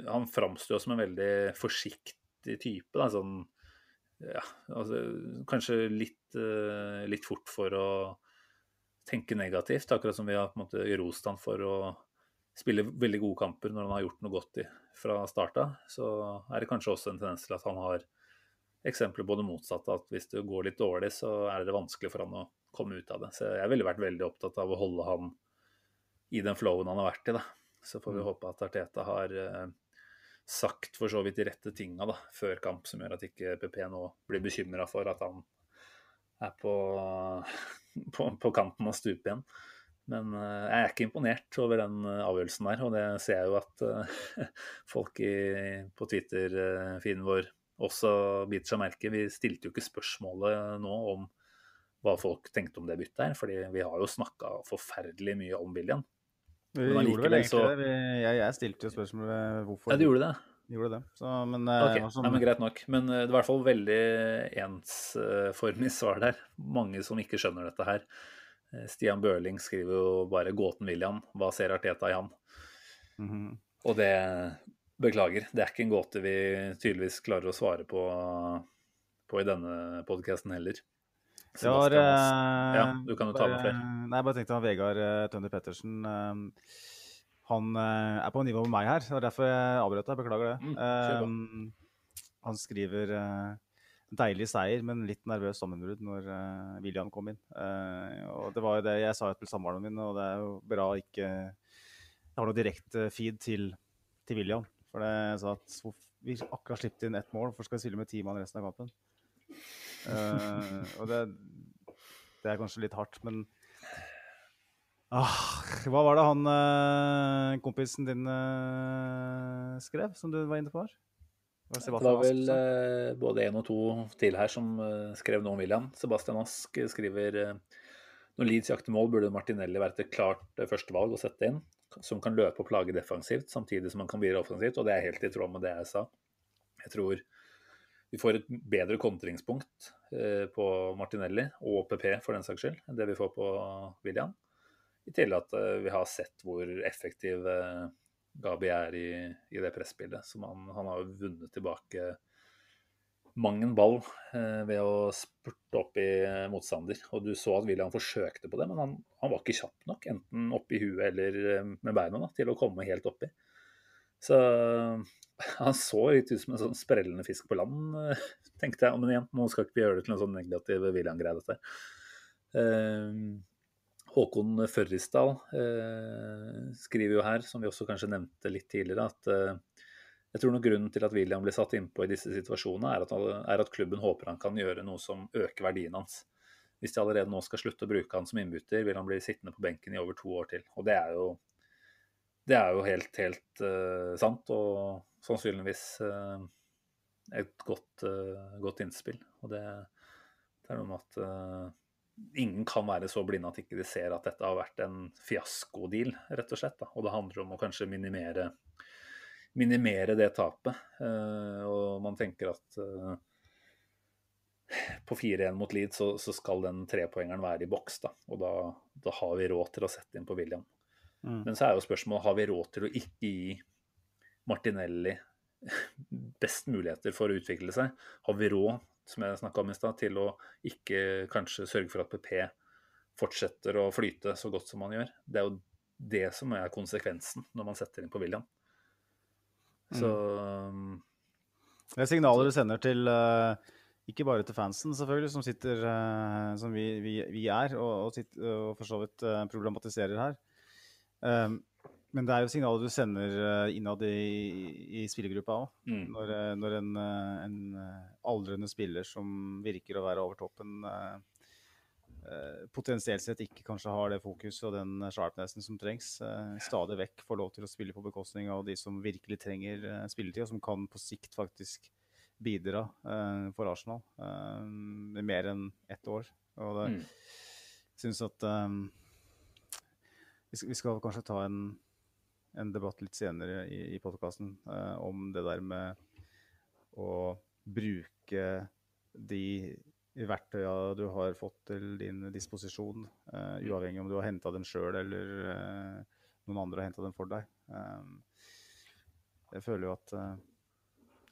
Han framstår som en veldig forsiktig type. Da, sånn, ja, altså, kanskje litt, uh, litt fort for å tenke negativt, akkurat som vi har på en måte rost han for å spiller veldig gode kamper når han har gjort noe godt i, fra starta, så er det kanskje også en tendens til at han har eksempler på det motsatte. At hvis det går litt dårlig, så er det vanskelig for han å komme ut av det. Så jeg ville vært veldig opptatt av å holde han i den flowen han har vært i. da. Så får vi mm. håpe at Arteta har eh, sagt for så vidt de rette tinga da, før kamp, som gjør at ikke PP nå blir bekymra for at han er på, (laughs) på, på kanten av stupet igjen. Men eh, jeg er ikke imponert over den eh, avgjørelsen der, og det ser jeg jo at uh, (laughs) folk i, på Twitter-feeden vår også biter seg merke. Vi stilte jo ikke spørsmålet nå om hva folk tenkte om det byttet her, fordi vi har jo snakka forferdelig mye om William. Vi gjorde vel egentlig så... det. Jeg, jeg, stilte jo spørsmålet hvorfor. Ja, du gjorde det? Gjorde det. Så, men, okay. som... Nei, men greit nok. Men det var i hvert fall veldig ensformig (laughs) svar der. Mange som ikke skjønner dette her. Eh, Stian Børling skriver jo bare 'Gåten William'. Hva ser Arteta i han? Mm -hmm. Og det Beklager, det er ikke en gåte vi tydeligvis klarer å svare på, på i denne podkasten heller. Jeg har, uh, ja, du kan jo ta med flere. Nei, jeg bare tenkte han Vegard uh, Tønder Pettersen Han er på nivå med meg her, og derfor jeg avbrøt deg. Beklager det. Mm, han skriver deilig seier, men litt nervøs sammenbrudd når uh, William kom inn. Uh, og det var jo det jeg sa til samboeren min, og det er jo bra ikke jeg har noe direkte feed til, til William. For det sa at vi akkurat sluppet inn ett mål, hvorfor skal vi stille med ti mann resten av kampen? Uh, og det, det, er kanskje litt hardt, men ah, Hva var det han kompisen din skrev, som du var inne på her? Det var vel eh, både én og to til her som eh, skrev noe om William. Sebastian Ask skriver eh, når Leeds jakter mål, burde Martinelli være et klart eh, førstevalg å sette inn, som kan løpe og plage defensivt, samtidig som han kan bidra offensivt. Og det er helt i tråd med det jeg sa. Jeg tror vi får et bedre kontringspunkt på Martinelli, og PP for den saks skyld, enn det vi får på William. I tillegg at vi har sett hvor effektiv eh, Gabi er i, i det presspillet. Så han, han, har jo vunnet tilbake mang en ball eh, ved å spurte opp i motstander. Og du så at William forsøkte på det, men han, han var ikke kjapp nok, enten oppi huet eller eh, med beina, da, til å komme helt oppi. Så han så litt ut som en sånn sprellende fisk på land, eh, tenkte jeg. Men igjen, nå skal ikke vi gjøre det til en sånn negativ William-greie, dette. Uh, Håkon Førrisdal eh, skriver jo her, som vi også kanskje nevnte litt tidligere, at eh, jeg tror noe grunnen til at William blir satt innpå i disse situasjonene, er at, er at, klubben håper han kan gjøre noe som øker verdien hans. Hvis de allerede nå skal slutte å bruke han som innbytter, vil han bli sittende på benken i over to år til. Og det er jo, det er jo helt, helt eh, sant, og sannsynligvis uh, et godt, uh, godt, innspill. Og det, det er noe med at ingen kan være så blinde at ikke de ser at dette har vært en fiaskodeal, rett og slett. Da. Og det handler om å kanskje minimere, minimere det tapet. Uh, og man tenker at uh, på 4-1 mot Leed så, så, skal den trepoengeren være i boks, da. Og da, da, har vi råd til å sette inn på William. Mm. Men så er jo spørsmålet har vi råd til å ikke gi Martinelli (laughs) best muligheter for å utvikle seg? Har vi råd som jeg snakka om i stad, til å ikke kanskje sørge for at PP fortsetter å flyte så godt som man gjør. Det er jo det som er konsekvensen når man setter inn på William. Så mm. Det er signaler du sender til uh, ikke bare til fansen, selvfølgelig, som sitter uh, som vi, vi, vi, er, og, og, sitter, og for så vidt uh, problematiserer her. Um, men det er jo signaler du sender eh, innad i, i spillergruppa òg. Mm. Når, eh, når, en, eh, en, aldrende spiller som virker å være over toppen, potensielt sett ikke kanskje har det fokuset og den sharpnessen som trengs, stadig vekk får lov til å spille på bekostning av de som virkelig trenger spilletid, og som kan på sikt faktisk bidra for Arsenal i mer enn ett år. Og det mm. syns at um, vi skal kanskje ta en en debatt litt senere i, i podkasten eh, om det der med å bruke de verktøya du har fått til din disposisjon, uh, uavhengig om du har henta dem sjøl eller uh, noen andre har henta dem for deg. Um, jeg føler jo at,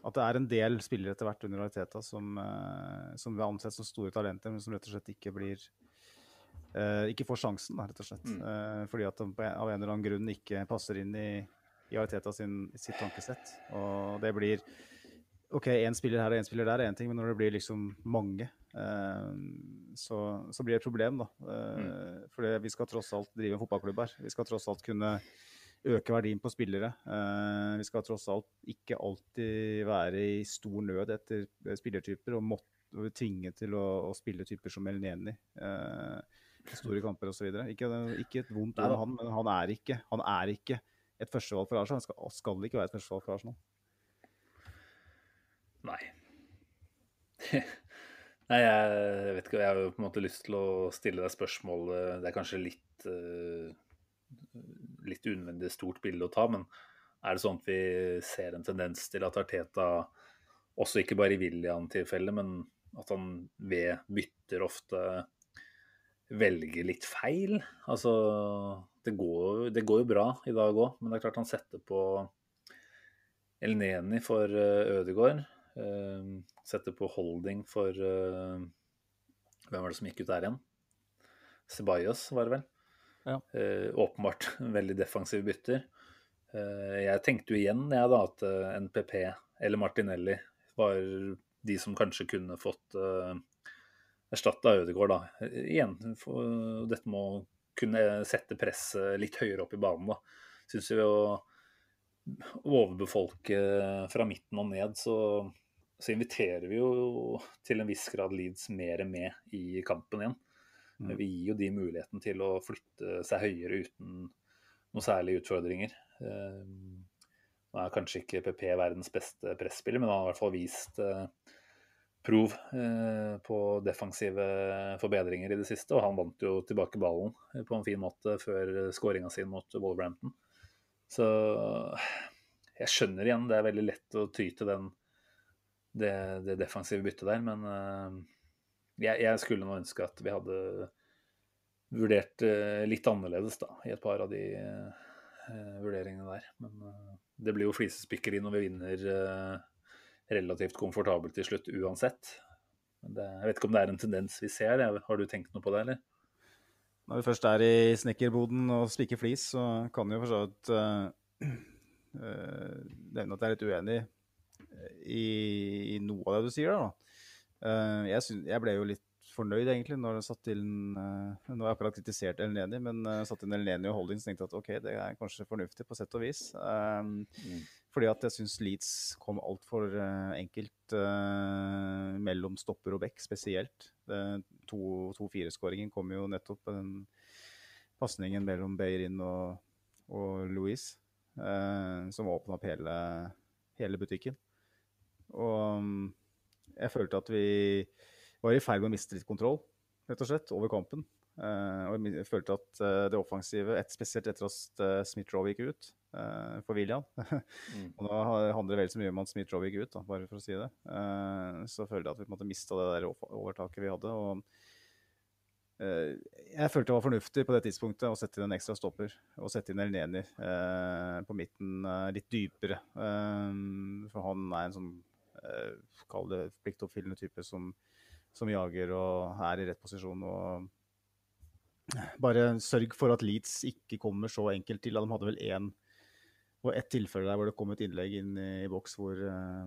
at det er en del spillere etter hvert under realiteten som, som vil ansett som store talenter, men som rett og slett ikke blir ikke får sjansen, rett og slett. Mm. fordi at de av en eller annen grunn ikke passer inn i, i Ariteta sin, sitt tankesett. Og det blir OK, én spiller her og én spiller der er én ting, men når det blir liksom mange, uh, så, så, blir det et problem, da. Mm. For vi skal tross alt drive en fotballklubb her. Vi skal tross alt kunne øke verdien på spillere. Vi skal tross alt ikke alltid være i stor nød etter spillertyper og måtte tvinge til å, å spille typer som Elneni. Eh, store kamper osv. Ikke, ikke et vondt ord om han, men han er ikke, han er ikke et førstevalg for Arsenal. Han skal, skal ikke være et førstevalg for Arsenal. Nei. (laughs) Nei, jeg vet ikke. Jeg har jo på en måte lyst til å stille deg spørsmål. Det er kanskje litt uh, litt unødvendig stort bilde å ta, men er det sånn at vi ser en tendens til at Arteta, også ikke bare i William-tilfellet, men at han ved bytter ofte velger litt feil? Altså det går, det går jo bra i dag òg, men det er klart han setter på Elneni for uh, Ødegaard. Uh, setter på holding for uh, Hvem var det som gikk ut der igjen? Ceballos, var det vel. Ja. Uh, åpenbart (laughs) veldig defensiv bytter. jeg tenkte jo igjen jeg da at NPP eller Martinelli var de som kanskje kunne fått erstatta Ødegaard, da. Igjen, for, dette må kunne sette presset litt høyere opp i banen. da. Syns vi å overbefolke fra midten og ned, så, så, inviterer vi jo til en viss grad Leeds mer med i kampen igjen. Mm. Vi gir jo de muligheten til å flytte seg høyere uten noen særlige utfordringer. Eh, nå er kanskje ikke PP verdens beste presspiller, men han har i hvert fall vist eh, prov eh, på defensive forbedringer i det siste. Og han vant jo tilbake ballen på en fin måte før skåringa si mot Wolverhampton. Så jeg skjønner igjen, det er veldig lett å ty til den, det, det, defensive byttet der. Men eh, jeg, jeg, skulle nå ønske at vi hadde vurdert eh, litt annerledes da, i et par av de vurderingene der. Men det blir jo flisespikkeri når vi vinner relativt komfortabelt til slutt uansett. Det, jeg vet ikke om det er en tendens vi ser. Har du tenkt noe på det, eller? Når vi først er i snekkerboden og spiker flis, så kan vi jo for så vidt uh, nevne at jeg er litt uenig i, i, noe av det du sier. da. Uh, jeg, synes, jeg, ble jo litt fornøyd egentlig når jeg satt inn uh, Nå har jeg akkurat kritisert Elneni, men uh, satt inn Elneni og Holdings tenkte at ok, det er kanskje fornuftig på sett og vis. Um, mm. Fordi at jeg syns Leeds kom altfor uh, enkelt uh, mellom stopper og bekk, spesielt. 2-4-skåringen kom jo nettopp den pasningen mellom Beirin og, og Louise, uh, som åpna opp hele, hele, butikken. Og um, jeg følte at vi var i ferd med å miste litt kontroll, rett og slett, over kampen. Uh, og jeg følte at uh, det offensive, et, spesielt etter at uh, Smith-Roe gikk ut for William (laughs) mm. Og nå handler det vel så mye om at Smith-Roe gikk ut, da, bare for å si det. så følte jeg at vi på en måte mista det der overtaket vi hadde. og jeg følte det var fornuftig på det tidspunktet å sette inn en ekstra stopper og sette inn Elneni på midten litt dypere. for han er en sånn, kall det pliktoppfyllende type som, som jager og er i rett posisjon. og bare sørg for at Leeds ikke kommer så enkelt til. De hadde vel én og ett tilfelle der hvor det kom et innlegg inn i boks hvor uh,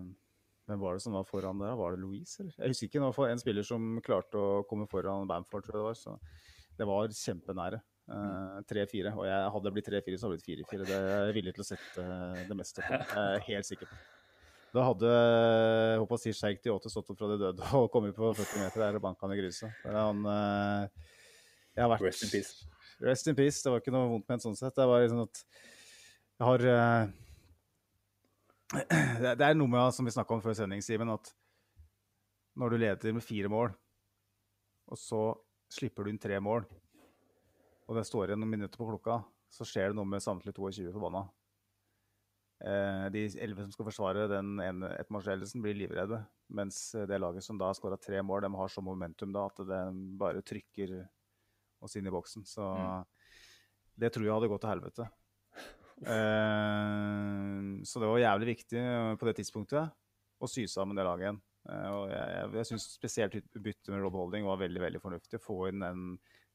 Hvem var det som var foran der? Var det Louise, eller? Jeg husker ikke. Det var en spiller som klarte å komme foran Bamford, tror jeg det var. Så det var kjempenære. Tre-fire. 3-4. Og jeg hadde blitt 3-4, så hadde det blitt 4-4. Det er jeg villig til å sette uh, det meste på. Jeg er helt sikker på. Da hadde håper si Sheikh Diote stått opp fra de døde og kommet på 40 meter der og banka han i gruset. Han uh, jeg vært Rest in peace. Rest in peace. Det var ikke noe vondt med en sånn sett. Det var liksom at jeg har (clears throat) uh, Det er noe med, som vi snakka om før sending, Simen, at når du leder med fire mål, og så slipper du inn tre mål, og det står igjen noen minutter på klokka, så skjer det noe med samtlige 22 forbanna. Uh, de elleve som skal forsvare den ettmålsledelsen, blir livredde. Mens det laget som da har skåra tre mål, de har så momentum da at det bare trykker oss inn i boksen. Så det tror jeg hadde gått til helvete. Uh, (laughs) så det var jævlig viktig eh, på det tidspunktet å sy sammen det laget igjen. Uh, og jeg, jeg, jeg syns spesielt byttet med Rob Holding var veldig veldig fornuftig. Å Få inn en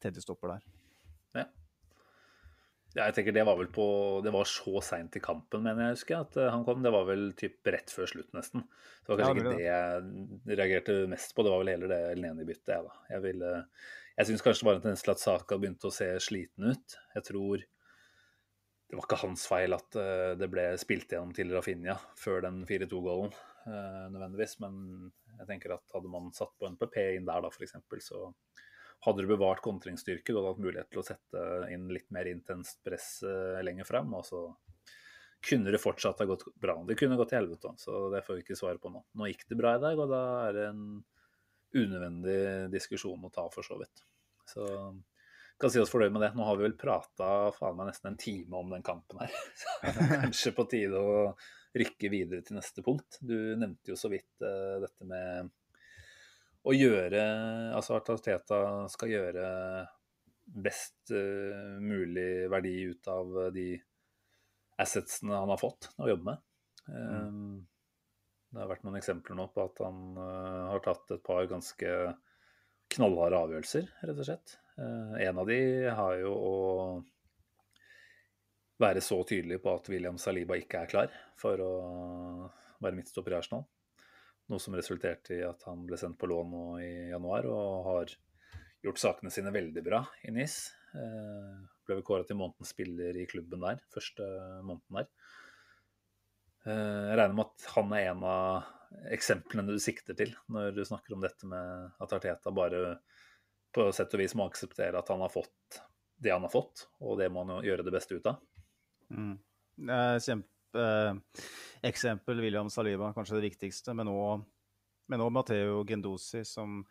teddystopper der. Ja. Ja, jeg tenker Det var vel på, det var så seint i kampen, mener jeg husker, at han kom. Det var vel typ rett før slutt, nesten. Det var Ja, kanskje det ikke det jeg reagerte mest på. Det var vel heller det Elneni-byttet. Jeg, da. jeg, ville, jeg syns kanskje det var en tendens at Saka begynte å se sliten ut. Jeg tror det var ikke hans feil at eh, det ble spilt gjennom til Rafinha før den 4-2-gålen, eh, nødvendigvis. Men jeg tenker at hadde man satt på NPP inn der, da, f.eks., så hadde du bevart kontringsstyrke, du hadde hatt mulighet til å sette inn litt mer intenst press eh, lenger frem, og så kunne det fortsatt ha gått bra. Det kunne gått til helvete, så det får vi ikke svare på nå. Nå gikk det bra i dag, og da er det en unødvendig diskusjon å ta, for så vidt. Så kan si oss fornøyd med det. Nå har vi vel prata nesten en time om den kampen her. (laughs) Så det er kanskje på tide å rykke videre til neste punkt. Du nevnte jo så vidt uh, dette med å gjøre Altså at Arteta skal gjøre best uh, mulig verdi ut av de assetsene han har fått å jobbe med. Eh, Det har vært noen eksempler nå på at han uh, har tatt et par ganske knallharde avgjørelser, rett og slett. Eh, en av de har jo å være så tydelig på at William Saliba ikke er klar for å være midtstopper i Arsenal. Noe som resulterte i at han ble sendt på lån nå i januar og har gjort sakene sine veldig bra i NIS. Eh, ble vel kåra til månedens spiller i klubben der, første måneden der. Eh, jeg regner med at han er en av eksemplene du sikter til når du snakker om dette med at Arteta bare på sett og vis må akseptere at han har fått det han har fått, og det må han jo gjøre det beste ut av. Mm. Kjempe eh, eksempel William Saliba, kanskje det viktigste, men òg men Matteo Gendosi, som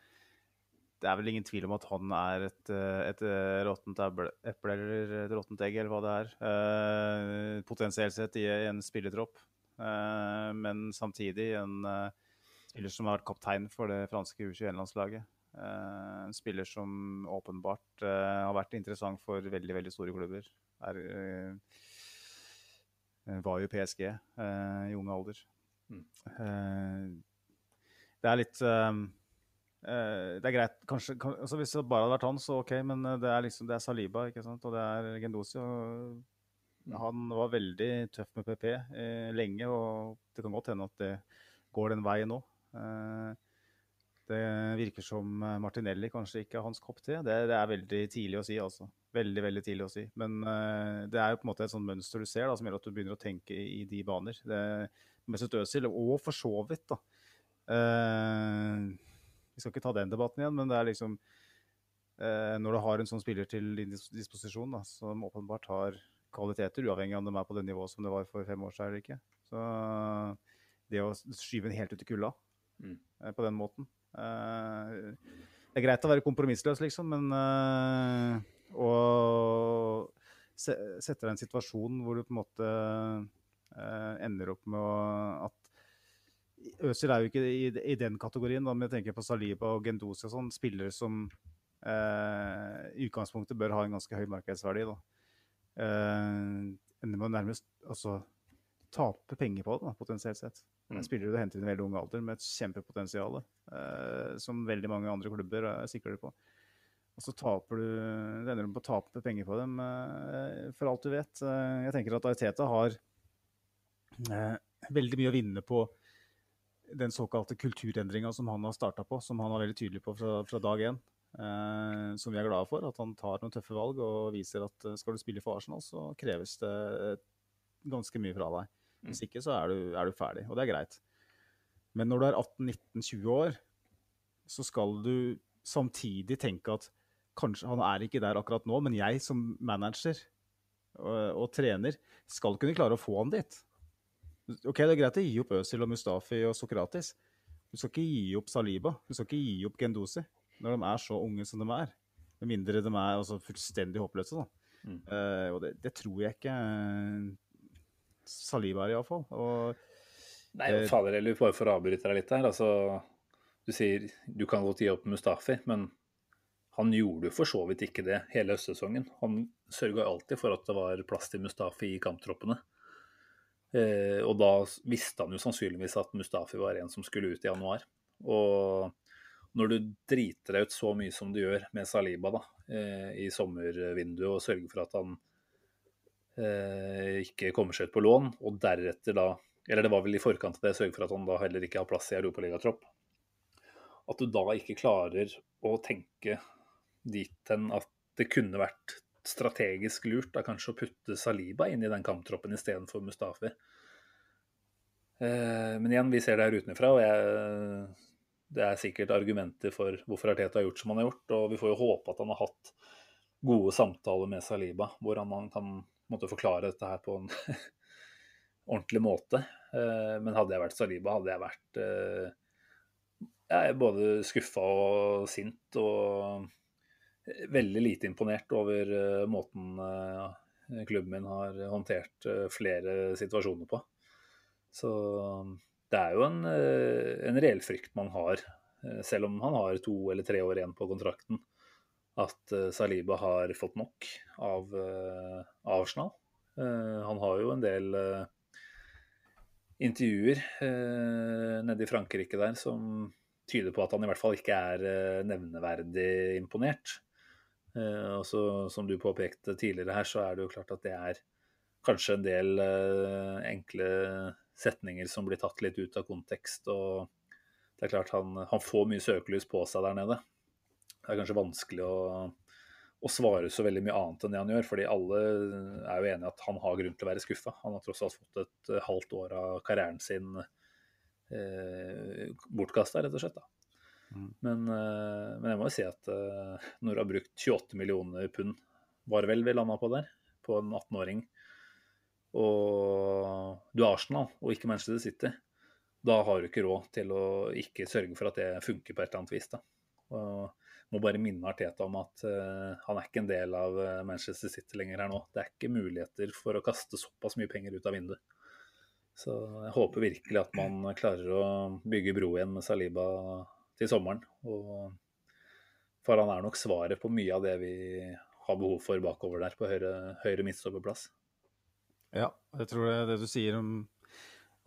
Det er vel ingen tvil om at han er et, eh, et eh, råttent eple eller et råttent egg, eller hva det er. Potensielt sett i en spillertropp. Eh, men samtidig en eh, spiller som har vært kaptein for det franske U21-landslaget. Eh, en spiller som åpenbart har vært interessant for veldig, veldig store klubber. Er, var jo PSG eh, i ung alder. Mm. Eh, det er litt Det er greit, kanskje kan, altså Hvis det bare hadde vært han, så OK, men det er liksom det er Saliba ikke sant? og det er Gendosi. Og han var veldig tøff med PP eh, lenge, og det kan godt hende at det går den veien nå. Eh, det virker som Martinelli kanskje ikke er hans kopp te. Det, det er veldig tidlig å si, altså. Veldig, veldig tidlig å si. Men eh, det er jo på en måte et sånt mønster du ser da, som gjør at du begynner å tenke i, i de baner. Det, Mesut Özil, og for så vidt, da. Eh, vi skal ikke ta den debatten igjen, men det er liksom eh, Når du har en sånn spiller til din disposisjon, da, som åpenbart har kvaliteter, uavhengig av om de er på det nivået som det var for fem år siden eller ikke. Så det å skyve den helt ut i kulda Mm. eh, på den måten eh, Det er greit å være kompromissløs, liksom, men eh, å se, sette deg i en situasjon hvor du på en måte ender opp med at Øzil er jo ikke i, i den kategorien, da, men jeg tenker på Saliba og Gendosi og sånn. Spillere som eh, i utgangspunktet bør ha en ganske høy markedsverdi. da. Eh, ender med å nærmest altså, tape penger på det, da, potensielt sett. Mm. spillere du henter inn i veldig ung alder med et kjempepotensial, eh, som veldig mange andre klubber sikrer sikre på. Og så taper du det ender du på å tape penger på dem, eh, for alt du vet. Eh, jeg tenker at Ariteta har eh, veldig mye å vinne på den såkalte kulturendringa som han har starta på, som han var veldig tydelig på fra, fra dag én. Eh, som vi er glade for. At han tar noen tøffe valg og viser at eh, skal du spille for Arsenal, så kreves det eh, ganske mye fra deg. Hvis ikke så er du, er du ferdig, og det er greit. Men når du er 18-19-20 år, så skal du samtidig tenke at kanskje han er ikke der akkurat nå, men jeg som manager og, og trener skal kunne klare å få han dit. Ok, Det er greit å gi opp Øzil og Mustafi og Sokratis. Du skal ikke gi opp Saliba. Du skal ikke gi opp Gendosi når de er så unge som de er. Med mindre de er altså fullstendig håpløse. Mm. Uh, og det, det tror jeg ikke eh, Saliba er, iallfall. Og Nei, fader heller, bare for å avbryte deg litt der. Altså, du sier du kan godt gi opp Mustafi, men han gjorde jo for så vidt ikke det hele høstsesongen. Han sørga alltid for at det var plass til Mustafi i kamptroppene. Eh, og da visste han jo sannsynligvis at Mustafi var en som skulle ut i januar. Og når du driter deg ut så mye som du gjør med Saliba da, eh, i sommervinduet og sørger for at han eh, ikke kommer seg ut på lån, og deretter da Eller det var vel i forkant av det, sørge for at han da heller ikke har plass i europaligatropp. At du da ikke klarer å tenke dit hen at det kunne vært strategisk lurt da kanskje å putte Saliba inn i den kamptroppen istedenfor Mustafi. Eh, men igjen, vi ser det her utenfra, og jeg, det er sikkert argumenter for hvorfor Arteta har gjort som han har gjort. Og vi får jo håpe at han har hatt gode samtaler med Saliba, hvor han, kan måtte forklare dette her på en (laughs) ordentlig måte. Eh, men hadde jeg vært Saliba, hadde jeg vært eh, jeg er både skuffa og sint og veldig lite imponert over eh, måten klubben min har håndtert flere situasjoner på. Så det er jo en, eh, en reell frykt man har, eh, selv om han har to eller tre år igjen på kontrakten, at eh, Saliba har fått nok av Arsenal. Han har jo en del intervjuer nede i Frankrike der som tyder på at han i hvert fall ikke er nevneverdig imponert. Og så, som du påpekte tidligere her, så er det jo klart at det er kanskje en del enkle setninger som blir tatt litt ut av kontekst. Og det er klart han, han får mye søkelys på seg der nede. Det er kanskje vanskelig å, å svare så veldig mye annet enn det han gjør, fordi alle er jo enige at han har grunn til å være skuffa. Han har tross alt fått et eh, halvt år av karrieren sin eh, bortkasta, rett og slett. da. Mm. Men, eh, men jeg må jo si at eh, når du har brukt 28 millioner pund, var vel vi landa på der, på en 18-åring, og du er Arsenal og ikke Manchester City, da har du ikke råd til å ikke sørge for at det funker på et eller annet vis. da. Og må bare minne Arteta om at uh, han er ikke en del av eh, Manchester City lenger her nå. Det er ikke muligheter for å kaste såpass mye penger ut av vinduet. Så jeg håper virkelig at man klarer å bygge bro igjen med Saliba til sommeren. Og for han er nok svaret på mye av det vi har behov for bakover der på høyre, høyre midtstopperplass. Ja, jeg tror det, det du sier om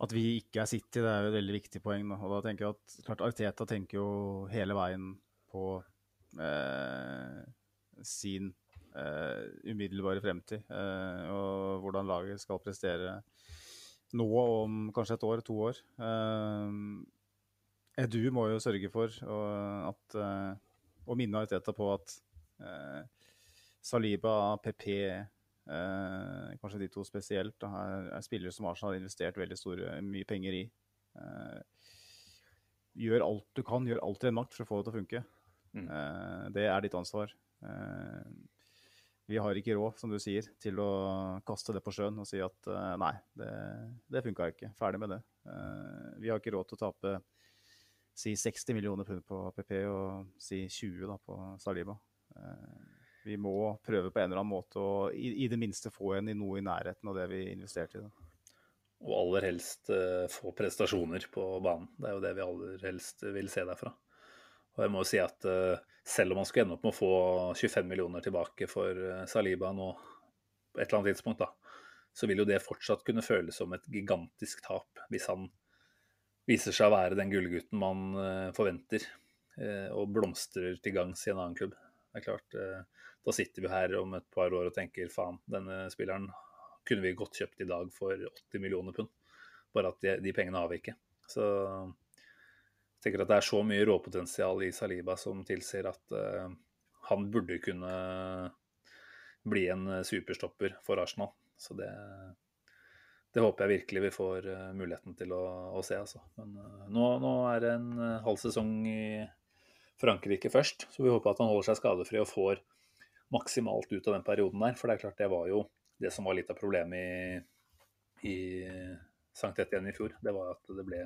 at vi ikke er City, det er jo et veldig viktig poeng. Da. Og da tenker jeg at klart Arteta tenker jo hele veien på eh, sin eh, umiddelbare fremtid. Eh, og hvordan laget skal prestere nå og om kanskje et år, to år. Eh, Edu må jo sørge for at, eh, å minne Arteta på at eh, Saliba, PP, kanskje de to spesielt, da, er, er spillere som Arsenal har investert veldig store, mye penger i. Eh, gjør alt du kan, gjør alt i en makt for å få det til å funke. Mm. Eh, det er ditt ansvar. Eh, vi har ikke råd, som du sier, til å kaste det på sjøen og si at eh, nei, det, det funka ikke. Ferdig med det. Eh, vi har ikke råd til å tape si 60 millioner pund på PP og si 20 da, på Saliba. Eh, vi må prøve på en eller annen måte å i, i det minste få en i noe i nærheten av det vi investerte i. Da. Og aller helst eh, få prestasjoner på banen. Det er jo det vi aller helst vil se derfra. Og jeg må jo si at eh, selv om man skulle ende opp med å få 25 millioner tilbake for eh, Saliba nå på et eller annet tidspunkt, da, så vil jo det fortsatt kunne føles som et gigantisk tap hvis han viser seg å være den gullgutten man forventer, og blomstrer til gangs i en annen klubb. Det er klart, eh, Da sitter vi her om et par år og tenker faen, denne spilleren kunne vi godt kjøpt i dag for 80 millioner pund. Bare at de, de pengene har vi ikke. Så jeg tenker at det er så mye råpotensial i Saliba som tilsier at uh, han burde kunne bli en superstopper for Arsenal. Så det, det håper jeg virkelig vi får eh, muligheten til å, å se. Altså. Men nå, nå er det en halv sesong i Frankrike først, så vi håper at han holder seg skadefri og får maksimalt ut av den perioden der. For det er klart det var jo det som var litt av problemet i, i Sankt Etienne i fjor. Det var at det ble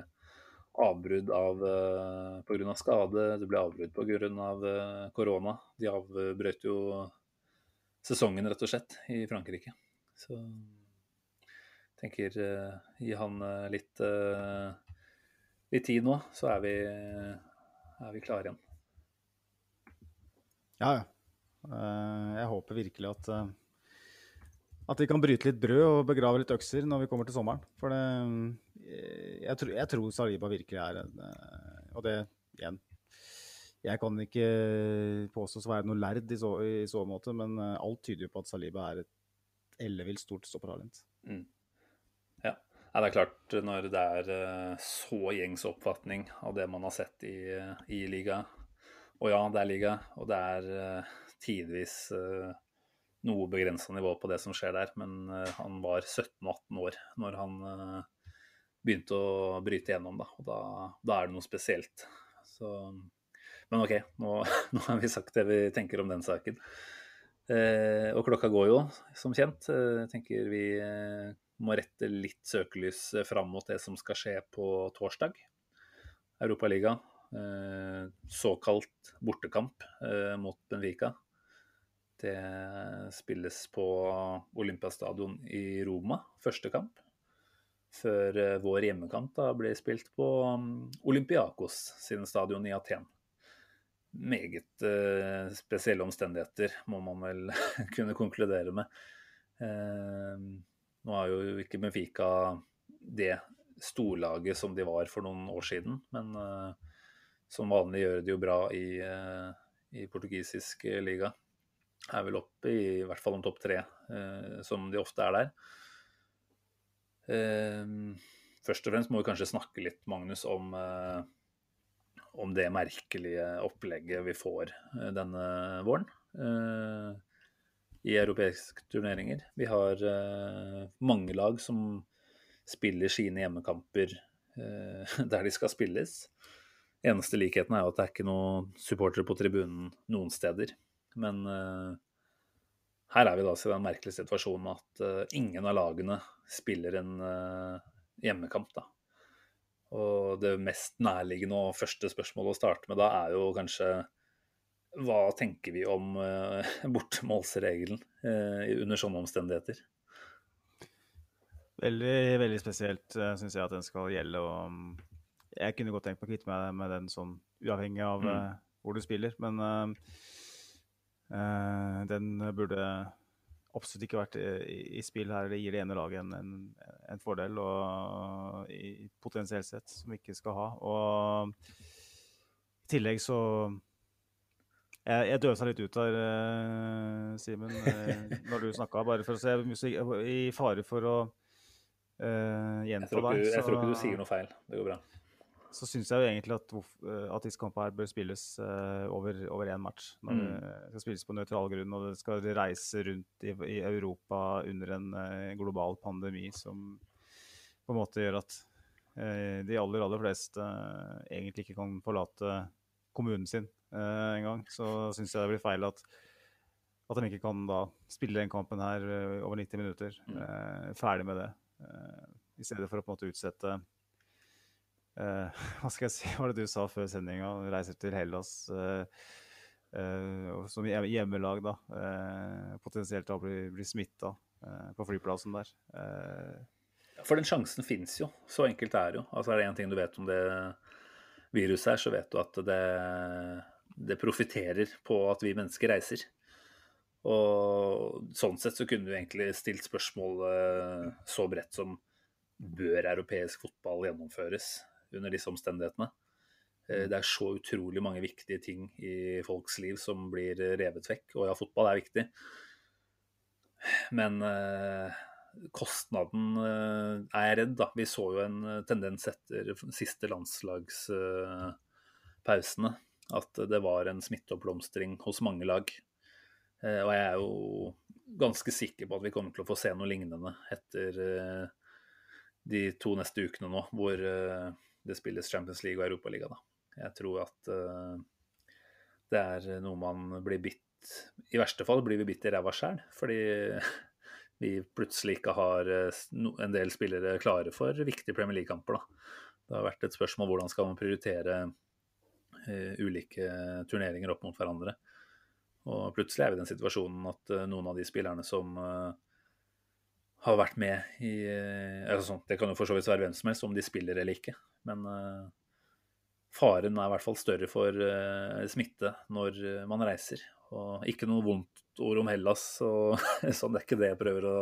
avbrudd av, uh, pga. skade, det ble avbrudd pga. Av korona. De avbrøt jo sesongen, rett og slett, i Frankrike. Så tenker uh, gi han litt, litt tid nå, så er vi, er vi klare igjen. Ja, ja. jeg håper virkelig at at vi kan bryte litt brød og begrave litt økser når vi kommer til sommeren. For det, jeg, tror, jeg tror Saliba virkelig er en Og det, igjen Jeg kan ikke påstås å være noe lærd i så, i så, måte, men alt tyder jo på at Saliba er et ellevilt stort stoppertalent. Mm. Ja. ja. det er klart, når det er så gjengs oppfatning av det man har sett i, i liga Og ja, det er liga, og det er tidvis noe begrensa nivå på det som skjer der. Men uh, han var 17-18 år når han uh, begynte å bryte gjennom, da. Og da, da, er det noe spesielt. Så, men OK, nå, (laughs) nå, har vi sagt det vi tenker om den saken. Uh, og klokka går jo, som kjent. Jeg tenker vi må rette litt søkelys fram mot det som skal skje på torsdag. Europaliga. Såkalt bortekamp mot Benfica. Det spilles på Olympiastadion i Roma, første kamp. Før eh, vår hjemmekamp da ble spilt på mm, Olympiakos sin stadion i Aten. Meget uh, spesielle omstendigheter, må man vel (laughs) kunne konkludere med. Uh, nå har jo ikke Benfica det storlaget som de var for noen år siden, men uh, som vanlig gjør de jo bra i, i portugisisk liga er vel oppe i, i hvert fall om topp tre, eh, som de ofte er der. Eh, først og fremst må vi kanskje snakke litt, Magnus, om, eh, om det merkelige opplegget vi får eh, denne våren eh, i europeiske turneringer. Vi har eh, mange lag som spiller sine hjemmekamper (laughs) der de skal spilles. Eneste likheten er jo at det er ikke noen supportere på tribunen noen steder. Men uh, her er vi da i den merkelige situasjonen at uh, ingen av lagene spiller en uh, hjemmekamp. da. Og det mest nærliggende og første spørsmålet å starte med da er jo kanskje hva tenker vi om (laughs) bortemålsregelen under sånne omstendigheter? Veldig, veldig spesielt syns jeg at den skal gjelde. og Jeg kunne godt tenkt meg å kvitte meg med den sånn uavhengig av mm. hvor du spiller. Men Uh, den burde absolutt ikke vært i, i, spill her. Det gir det ene laget en, en, en fordel og, i, potensielt sett som vi ikke skal ha. Og i tillegg så Jeg, jeg døsa litt ut der, uh, Simen, uh, (laughs) når du snakka, bare for å se I fare for å uh, gjenta deg. Jeg tror ikke du sier noe feil. Det går bra så syns jeg jo egentlig at, eh, at disse kampene her bør spilles uh, over, over én match. Når mm. det skal spilles på nøytral grunn, og det skal reise rundt i, i Europa under en uh, global pandemi som på en måte gjør at de aller, aller fleste egentlig ikke kan forlate kommunen sin uh, engang. Så syns jeg det blir feil at, at de ikke kan da spille den kampen her over 90 minutter. Mm. ferdig med det. I stedet for å på en måte utsette Uh, (laughs) hva skal jeg si, hva var det du sa før sendinga? Reiser til Hellas uh, uh, som hjemmelag, da. potensielt da blir, blir smitta på flyplassen der. For den sjansen fins jo. Så enkelt er det jo. Altså Er det én ting du vet om det viruset her, så vet du at det, det profitterer på at vi mennesker reiser. Og sånn sett så kunne du egentlig stilt spørsmål så bredt som bør europeisk fotball gjennomføres? Under disse omstendighetene. Eh, det er så utrolig mange viktige ting i folks liv som blir revet vekk. Og ja, fotball er viktig. Men eh, kostnaden eh, er jeg redd, da. Vi så jo en tendens etter siste landslagspausene. At det var en smitteoppblomstring hos mange lag. Og jeg er jo ganske sikker på at vi kommer til å få se noe lignende etter de to neste ukene nå, hvor det spilles Champions League og Europaliga. Da. Jeg tror at uh, det er noe man blir bitt I verste fall blir vi bitt i ræva sjæl, fordi (laughs) vi plutselig ikke har eh, en del spillere klare for viktige Premier League-kamper. Det har vært et spørsmål hvordan skal man prioritere uh, ulike turneringer opp mot hverandre. Og plutselig er vi i den situasjonen at uh, noen av de spillerne som har vært med i altså, Det kan jo for så vidt være hvem som helst, om de spiller eller ikke. Men uh, faren er i hvert fall større for uh, smitte når man reiser. Og ikke noe vondt ord om Hellas, og, (laughs) sånn det er ikke det jeg prøver å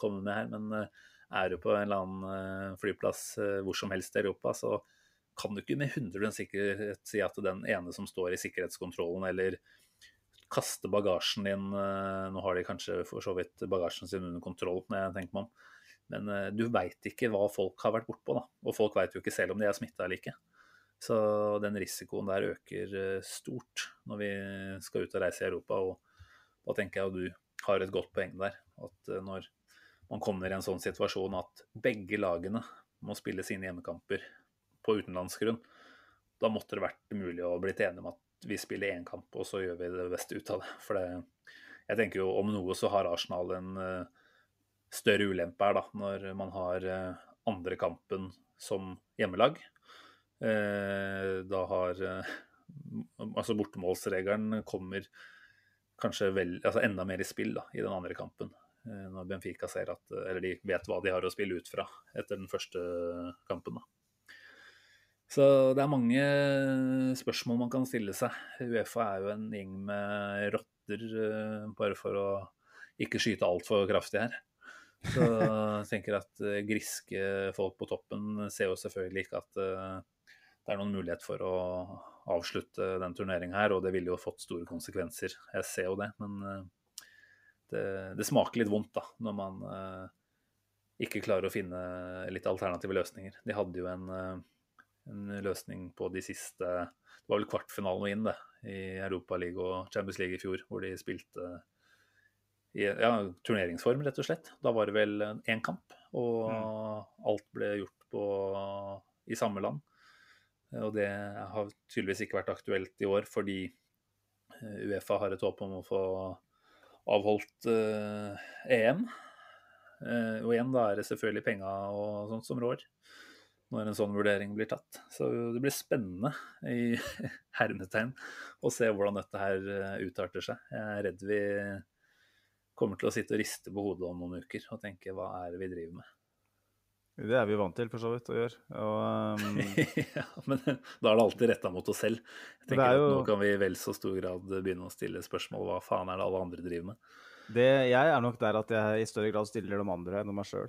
komme med her. Men uh, er du på en eller annen flyplass hvor som helst i Europa, så kan du ikke med 100 sikkerhet si at den ene som står i sikkerhetskontrollen eller kaste bagasjen din eh, Nå har de kanskje for så vidt bagasjen sin under kontroll, når jeg tenker meg om. Men eh, du veit ikke hva folk har vært bortpå, da. Og folk veit jo ikke selv om de er smitta eller ikke. Så den risikoen der øker eh, stort når vi skal ut og reise i Europa. Og da tenker jeg at du har et godt poeng der. At når man kommer i en sånn situasjon at begge lagene må spille sine hjemmekamper på utenlandsgrunn, da måtte det vært mulig å blitt enige om at vi spiller én kamp, og så gjør vi det beste ut av det. For det, jeg tenker jo om noe så har Arsenal en uh, større ulempe her, da, når man har uh, andre kampen som hjemmelag. Uh, da har Altså bortemålsregelen kommer kanskje vel, altså enda mer i spill da, i den andre kampen. Når Benfica ser at Eller de vet hva de har å spille ut fra etter den første kampen. da. Så det er mange spørsmål man kan stille seg. Uefa er jo en gjeng med rotter, eh, bare for å ikke skyte altfor kraftig her. Så (laughs) jeg tenker at eh, griske folk på toppen ser jo selvfølgelig ikke at eh, det er noen mulighet for å avslutte den turneringa her, og det ville jo fått store konsekvenser. Jeg ser jo det, men det, det smaker litt vondt da, når man ikke klarer å finne litt alternative løsninger. De hadde jo en en løsning på de siste Det var vel kvartfinalen og inn, det, i Europaligaen og Champions League i fjor, hvor de spilte i ja, turneringsform, rett og slett. Da var det vel én kamp, og mm. alt ble gjort på, i samme land. Og det har tydeligvis ikke vært aktuelt i år, fordi eh, Uefa har et håp om å få avholdt uh, EM. Uh, og igjen da er det selvfølgelig penger og sånt som rår når en sånn vurdering blir tatt. Så det blir spennende i (laughs) hermetegn å se hvordan dette her eh, utarter seg. Jeg er redd vi kommer til å sitte og riste på hodet om noen uker og tenke hva er det vi driver med. Det er vi jo vant til for så vidt å gjøre. Og, um... (laughs) ja, men (laughs) da er det alltid retta mot oss selv. Jeg tenker jo... at Nå kan vi i vel så stor grad begynne å stille spørsmål hva faen er det alle andre driver med? Det, jeg er nok der at jeg i større grad stiller de andre enn meg sjøl.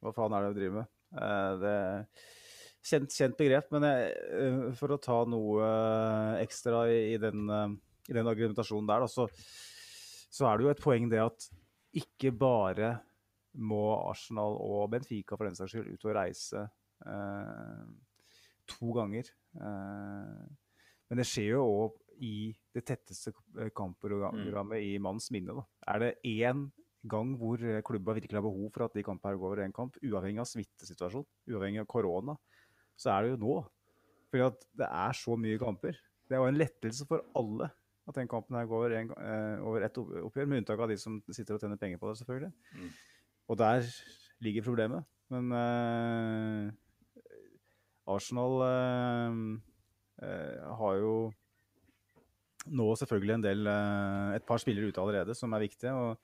Hva faen er det vi driver med? Eh, det er kjent, kjent begrep, men jeg, eh, for å ta noe ekstra i den, i den argumentasjonen der, da, så, så, er det jo et poeng det at ikke bare må Arsenal og Benfica for den saks skyld ut og reise eh, to ganger. Eh, men det skjer jo òg i det tetteste kampprogrammet i manns minne. Da. Er det én gang hvor eh, klubba virkelig har behov for at de kampene går over én kamp, uavhengig av smittesituasjon, uavhengig av korona, så er det jo nå. Fordi at det er så mye kamper. Det er jo en lettelse for alle at den kampen her går over, en, eh, over ett oppgjør, med unntak av de som sitter og tjener penger på det, selvfølgelig. Mm. Og der ligger problemet. Men eh, Arsenal eh har jo nå selvfølgelig en del, et par spillere ute allerede som er viktige. og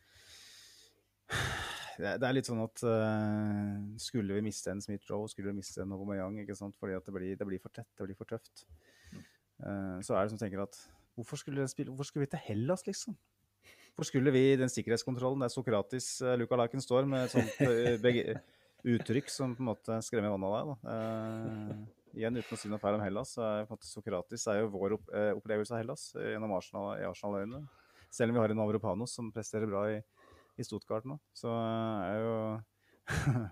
det er litt sånn at uh, skulle vi miste en Smith-Roe, skulle vi miste en Aubameyang, ikke sant? fordi det blir, det blir, for tett, det blir for tøft. Uh, så er det som tenker at hvorfor skulle, spille, hvorfor skulle vi til Hellas, liksom? Hvorfor skulle vi den sikkerhetskontrollen der Sokratis uh, Luka Laken står med et sånt uh, uttrykk som på en måte skremmer vannet av deg? da. igjen uten å si noe feil om Hellas, så er på en måte Sokratis er jo vår opp, opplevelse av Hellas gjennom Arsenal-øynene. Selv om vi har en Avropanos som presterer bra i i Stuttgart nå, så er jo (laughs)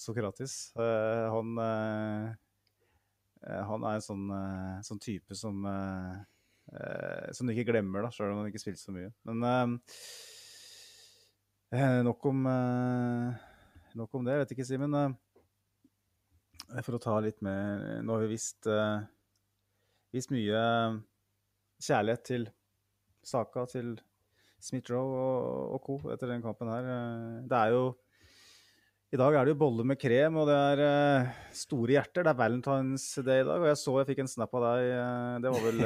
Sokratis uh, han, uh, han er en sånn, uh, sånn type som som du ikke glemmer, da, sjøl om han ikke spilte så mye. Men nok om nok om det. Jeg vet ikke, Simen. for å ta litt mer Nå har vi vist, vist mye kjærlighet til Saka, til Smith-Roe og, og, co. etter den kampen her. Eh, det er jo I dag er det jo boller med krem, og det er uh, store hjerter. Det er Valentine's Day i dag, og jeg så jeg fikk en snap av deg. Uh, det var vel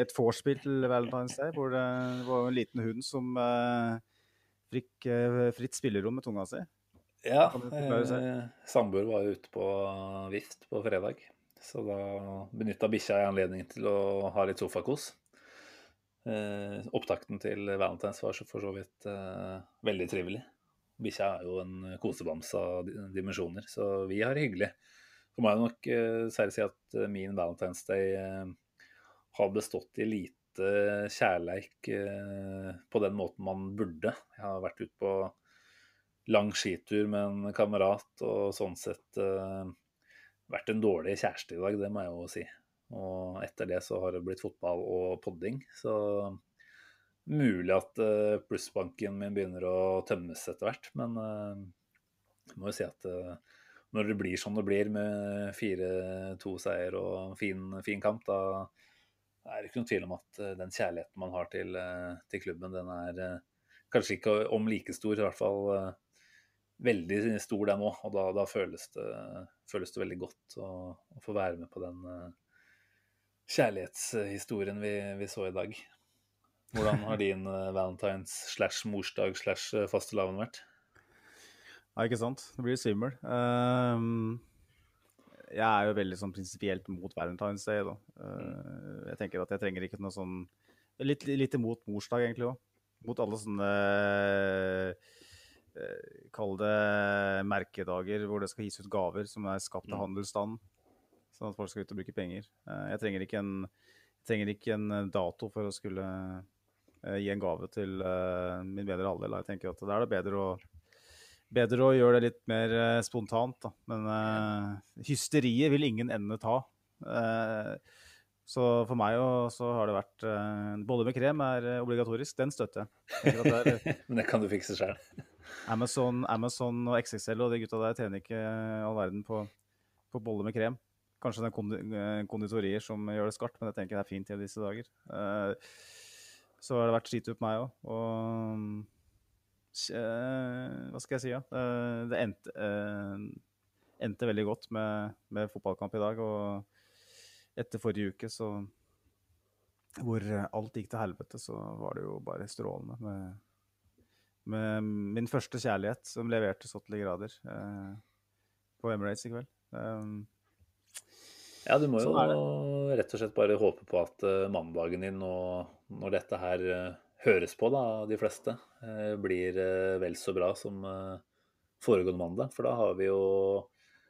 et vorspiel til Valentine's Day, hvor det var en liten hund som Fikk eh, fritt spillerom med tunga si. Ja, eh, samboer var jo ute på vift på fredag. Så da benytta bikkja jeg anledningen til å ha litt sofakos. Eh, opptakten til Valentine's var for så vidt eh, veldig trivelig. Bikkja er jo en kosebamse av dimensjoner, så vi har det hyggelig. Så må jeg nok eh, særlig si at min Valentine's Day har bestått i lite kjærleik på den måten man burde. Jeg har vært ute på lang skitur med en kamerat og sånn sett vært en dårlig kjæreste i dag, det må jeg jo si. Og etter det så har det blitt fotball og podding. Så mulig at eh, plussbanken min begynner å tømmes etter hvert. Men eh, jeg må jo si at eh, når det blir som det blir med 4-2-seier og fin, fin kamp, da er det ikke noen tvil om at eh, den kjærligheten man har til, eh, til klubben, den er eh, kanskje ikke om like stor, i hvert fall eh, veldig stor den òg. Og da, da føles, det, føles det veldig godt å, å få være med på den eh, kjærlighetshistorien vi, vi så i dag. Hvordan har din eh, valentines slash morsdag slash eh, fastelavn vært? Ja, ikke sant? Det blir svimmel. Um, jeg er jo veldig sånn prinsipielt mot Valentine's Day, da. Uh, jeg tenker at jeg trenger ikke noe sånn Litt, litt imot morsdag, egentlig òg. Mot alle sånne Kall det merkedager hvor det skal gis ut gaver som er skapt av Mm. handelsstanden. Sånn at folk skal ut og bruke penger. Eh, jeg trenger ikke en, trenger ikke en eh, dato for å skulle eh, gi en gave til min bedre halvdel. Jeg tenker at da er det bedre å Bedre å gjøre det litt mer spontant, da. Men uh, hysteriet vil ingen ende ta. Uh, så for meg også, så har det vært uh, Bolle med krem er obligatorisk. Den støtter jeg. jeg. det (laughs) Men det kan du fikse sjøl. Amazon, Amazon og XXL og de gutta der tjener ikke all verden på, på bolle med krem. Kanskje det er eh, konditorier som gjør det skarpt, men jeg tenker det er fint i disse dager. Eh, så har det vært skitur på meg òg. Og eh, hva skal jeg si, ja. Eh, det endte, endte veldig godt med, med fotballkamp i dag. Og etter forrige uke, så hvor alt gikk til helvete, så var det jo bare strålende med med min første kjærlighet, som leverte så til de grader på Emirates i kveld. Ja, du må jo Sånn rett og slett bare håpe på at eh, mandagen din, og når dette her eh, høres på, da, de fleste, eh, blir vel så bra som foregående mandag. For da har vi jo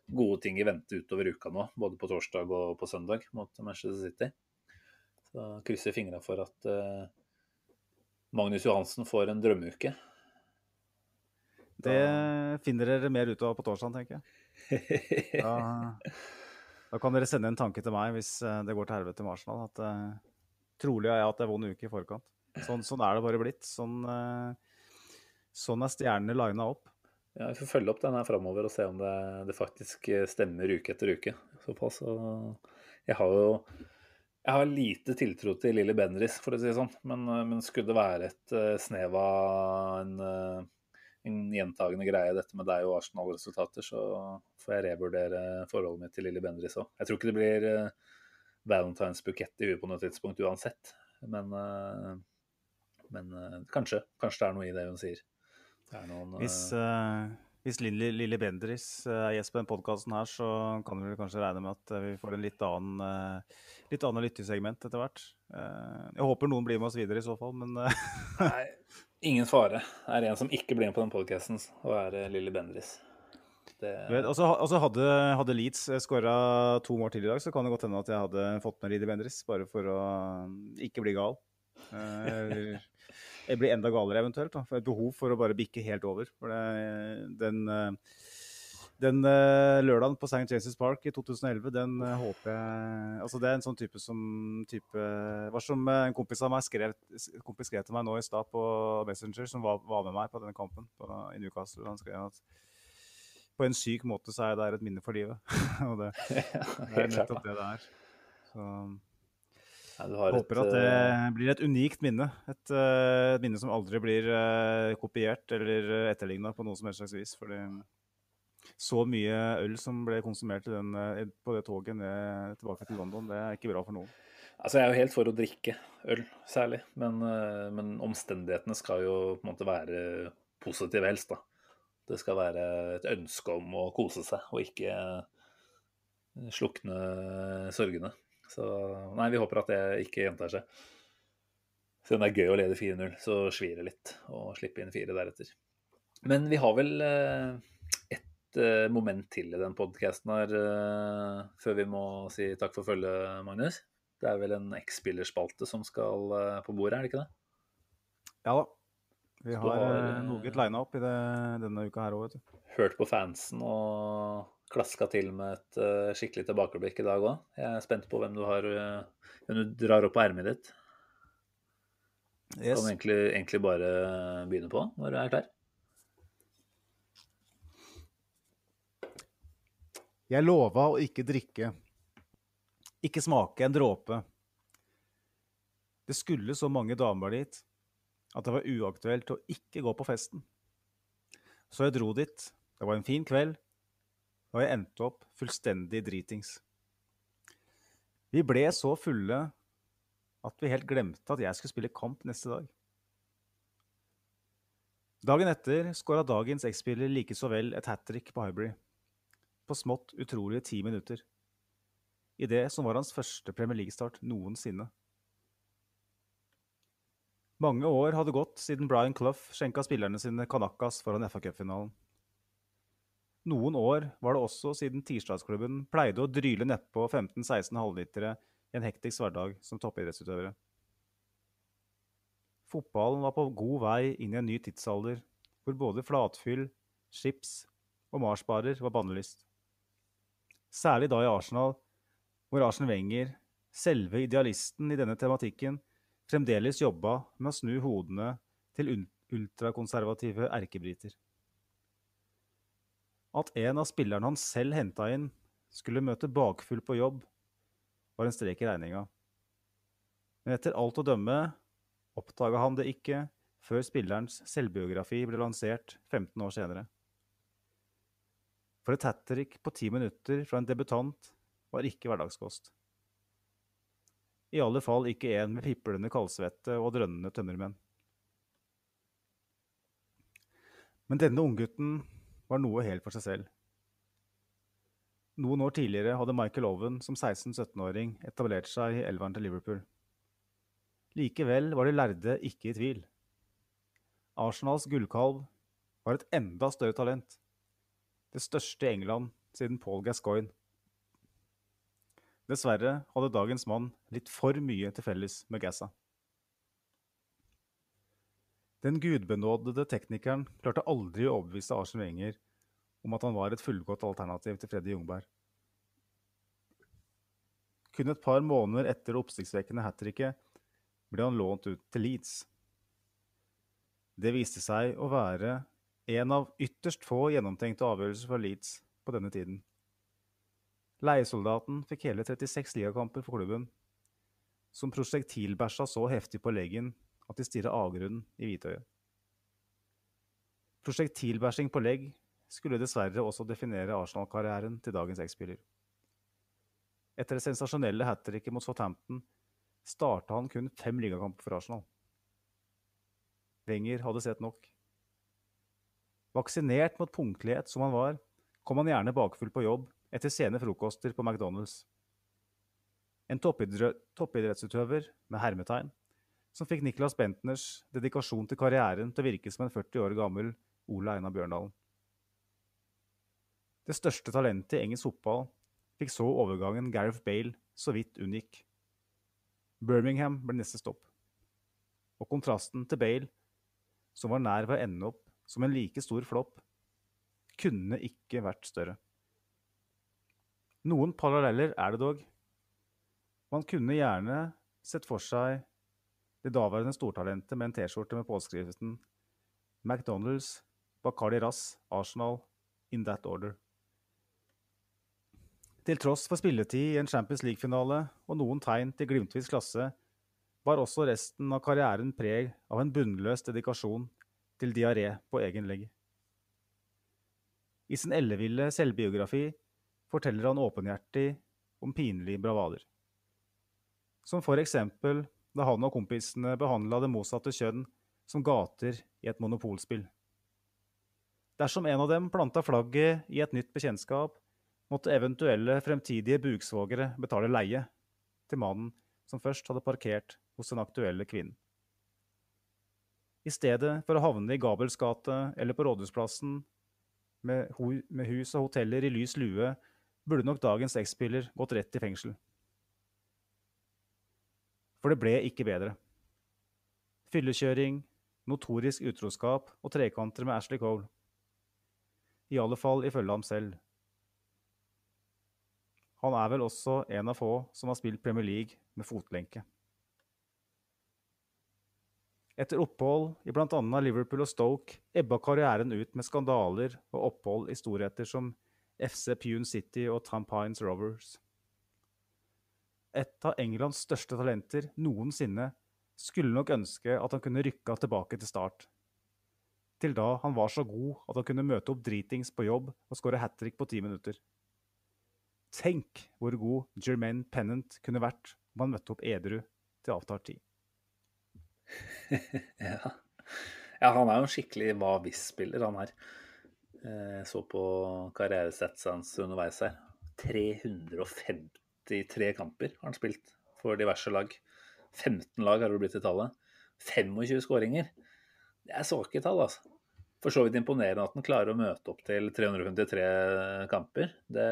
gode ting i vente utover uka nå, både på torsdag og på søndag mot Manchester City. Så krysser fingra for at Magnus Johansen får en drømmeuke. det finner dere mer ut av på torsdag, tenker jeg. (laughs) Da, da kan dere sende en tanke til meg hvis eh, det går til helvete med Arsenal. At uh, trolig har jeg hatt en vond uke i forkant. Sånn, sånn er det bare blitt. Sånn, uh, sånn er stjernene lina opp. Ja, Vi får følge opp den her framover og se om det, det faktisk stemmer uke etter uke. Såpass. Og jeg har jo jeg har lite tiltro til Lilly Bendriss, for å si det sånn. Men, men skulle det være et snev av en, en gjentagende greie, dette med deg og Arsenal-resultater, så får jeg revurdere forholdet mitt til Lilly Bendriss òg. Jeg tror ikke det blir eh, valentinsbukett i huet på noe tidspunkt uansett. Men, eh, men eh, kanskje. Kanskje det er noe i det hun sier. Det er noen, Hvis, uh, hvis Lilly, Lilly Bendriss er gjest på denne podkasten her, så kan vi kanskje regne med at vi får en litt annen, litt annen lyttesegment etter hvert. Jeg håper noen blir med oss videre i så fall, men Nei, ingen fare. Er en som ikke blir med på den podkasten, og er eh, Lilly Bendriss. Det, altså, altså hadde, hadde Leeds skåra to mål til i dag, så kan det godt hende at jeg hadde fått med Lilly Bendriss, bare for å eh, ikke bli gal. Eh, eller jeg blir enda galere eventuelt. Da. For et behov for å bare bikke helt over. For det, den eh, den eh, lørdagen på St. James' Park i 2011, den eh, håper jeg Altså, det er en sånn type som type Hva som eh, en kompis av meg skrev, kompis skrev til meg nå i stad på Messenger, som var, var med meg på denne kampen på, i Newcastle. Han skrev at på en syk måte så er det et minne for livet. (laughs) Og det, (laughs) det er nettopp det det er. Så Ja, håper at det blir et unikt minne. Et, et minne som aldri blir kopiert eller etterligna på noe som helst slags vis. Fordi så mye øl som ble konsumert den, eh, på det toget ned, tilbake til London, det er ikke bra for noen. Altså, jeg er jo helt for å drikke øl, særlig. Men, eh, men omstendighetene skal jo på en måte være positive helst, da. Det skal være et ønske om å kose seg, og ikke eh, slukne sorgene. Så nei, vi håper at det ikke gjentar seg. Siden det er gøy å lede 4-0, så svir det litt å slippe inn fire deretter. Men vi har vel eh, moment til i den podkasten her før vi må si takk for følget, Magnus. Det er vel en X-spillerspalte som skal på bordet, er det ikke det? Ja da. Vi har, har noe lina opp i det, denne uka her òg, vet du. Hørt på fansen og klaska til med et uh, skikkelig tilbakeblikk i dag òg. Jeg er spent på hvem du har uh, hvem du drar opp på ermet ditt. Yes. Kan egentlig, egentlig bare begynne på når du er klar. Jeg lova å ikke drikke. Ikke smake en dråpe. Det skulle så mange damer dit at det var uaktuelt å ikke gå på festen. Så jeg dro dit. Det var en fin kveld, og jeg endte opp fullstendig dritings. Vi ble så fulle at vi helt glemte at jeg skulle spille kamp neste dag. Dagen etter skåra dagens X-spiller like så vel et hat trick på Hybrid. På smått utrolige ti minutter. I det som var hans første Premier League-start noensinne. Mange år hadde gått siden Brian Clough skjenka spillerne sine Kanakas foran FA Cup-finalen. Noen år var det også siden tirsdagsklubben pleide å dryle nedpå 15-16 halvlitere i en hektisk hverdag som toppidrettsutøvere. Fotballen var på god vei inn i en ny tidsalder, hvor både flatfyll, chips og marsbarer var bannelyst. Særlig da i Arsenal, hvor Arsen Wenger, selve idealisten i denne tematikken, fremdeles jobba med å snu hodene til ultrakonservative erkebriter. At en av spillerne han selv henta inn, skulle møte bakfull på jobb, var en strek i regninga. Men etter alt å dømme oppdaga han det ikke før spillerens selvbiografi ble lansert 15 år senere. For et hat trick på ti minutter fra en debutant var ikke hverdagskost. I alle fall ikke en med piplende kaldsvette og drønnende tømmermenn. Men denne unggutten var noe helt for seg selv. Noen år tidligere hadde Michael Owen som 16-17-åring etablert seg i elveren til Liverpool. Likevel var de lærde ikke i tvil. Arsenals gullkalv var et enda større talent. Det største i England siden Paul Gascoigne. Dessverre hadde dagens mann litt for mye til felles med Gassa. Den gudbenådede teknikeren klarte aldri å overbevise Arsen Wenger om at han var et fullgodt alternativ til Freddy Jungberg. Kun et par måneder etter det oppsiktsvekkende hat tricket ble han lånt ut til Leeds. Det viste seg å være en av ytterst få gjennomtenkte avgjørelser for Leeds på denne tiden. Leiesoldaten fikk hele 36 ligakamper for klubben, som prosjektilbæsja så heftig på leggen at de stirra avgrunnen i hvitøyet. Prosjektilbæsjing på legg skulle dessverre også definere Arsenal-karrieren til dagens X-spiller. Etter det sensasjonelle hat tricket mot Southampton starta han kun fem ligakamper for Arsenal. Wenger hadde sett nok. Vaksinert mot punktlighet som han var, kom han gjerne bakfull på jobb etter sene frokoster på McDonald's. En toppidrettsutøver med hermetegn, som fikk Niklas Bentners dedikasjon til karrieren til å virke som en 40 år gammel Ole Einar Bjørndalen. Det største talentet i engelsk fotball fikk så overgangen Gareth Bale så vidt unngikk. Birmingham ble neste stopp. Og kontrasten til Bale, som var nær ved å ende opp som en like stor flopp, kunne ikke vært større. Noen paralleller er det dog. Man kunne gjerne sett for seg det daværende stortalentet med en T-skjorte med påskriften McDonald's, Bacardi Rass, Arsenal, in that order. Til tross for spilletid i en Champions League-finale og noen tegn til glimtvis klasse, var også resten av karrieren preg av en bunnløs dedikasjon til diaré på egen legg. I sin elleville selvbiografi forteller han åpenhjertig om pinlige bravader. Som for eksempel da han og kompisene behandla det motsatte kjønn som gater i et monopolspill. Dersom en av dem planta flagget i et nytt bekjentskap, måtte eventuelle fremtidige buksvogere betale leie til mannen som først hadde parkert hos den aktuelle kvinnen. I stedet for å havne i Gabels gate eller på Rådhusplassen med, med hus og hoteller i lys lue, burde nok dagens X-spiller gått rett i fengsel. For det ble ikke bedre. Fyllekjøring, notorisk utroskap og trekanter med Ashley Cole. I alle fall ifølge ham selv. Han er vel også en av få som har spilt Premier League med fotlenke. Etter opphold i bl.a. Liverpool og Stoke ebba karrieren ut med skandaler og opphold i storheter som FC Pune City og Tampines Rovers. Et av Englands største talenter noensinne skulle nok ønske at han kunne rykka tilbake til start. Til da han var så god at han kunne møte opp dritings på jobb og skåre hat trick på ti minutter. Tenk hvor god Jermaine Pennant kunne vært om han møtte opp edru til avtalt tid. (laughs) ja. ja. han er jo en skikkelig hva hvis-spiller, han her. Jeg eh, så på karrieresettet hans underveis her. 353 kamper har han spilt for diverse lag. 15 lag har det blitt i tallet. 25 skåringer. Det er svake tall, altså. For så vidt imponerende at han klarer å møte opp til 353 kamper. Det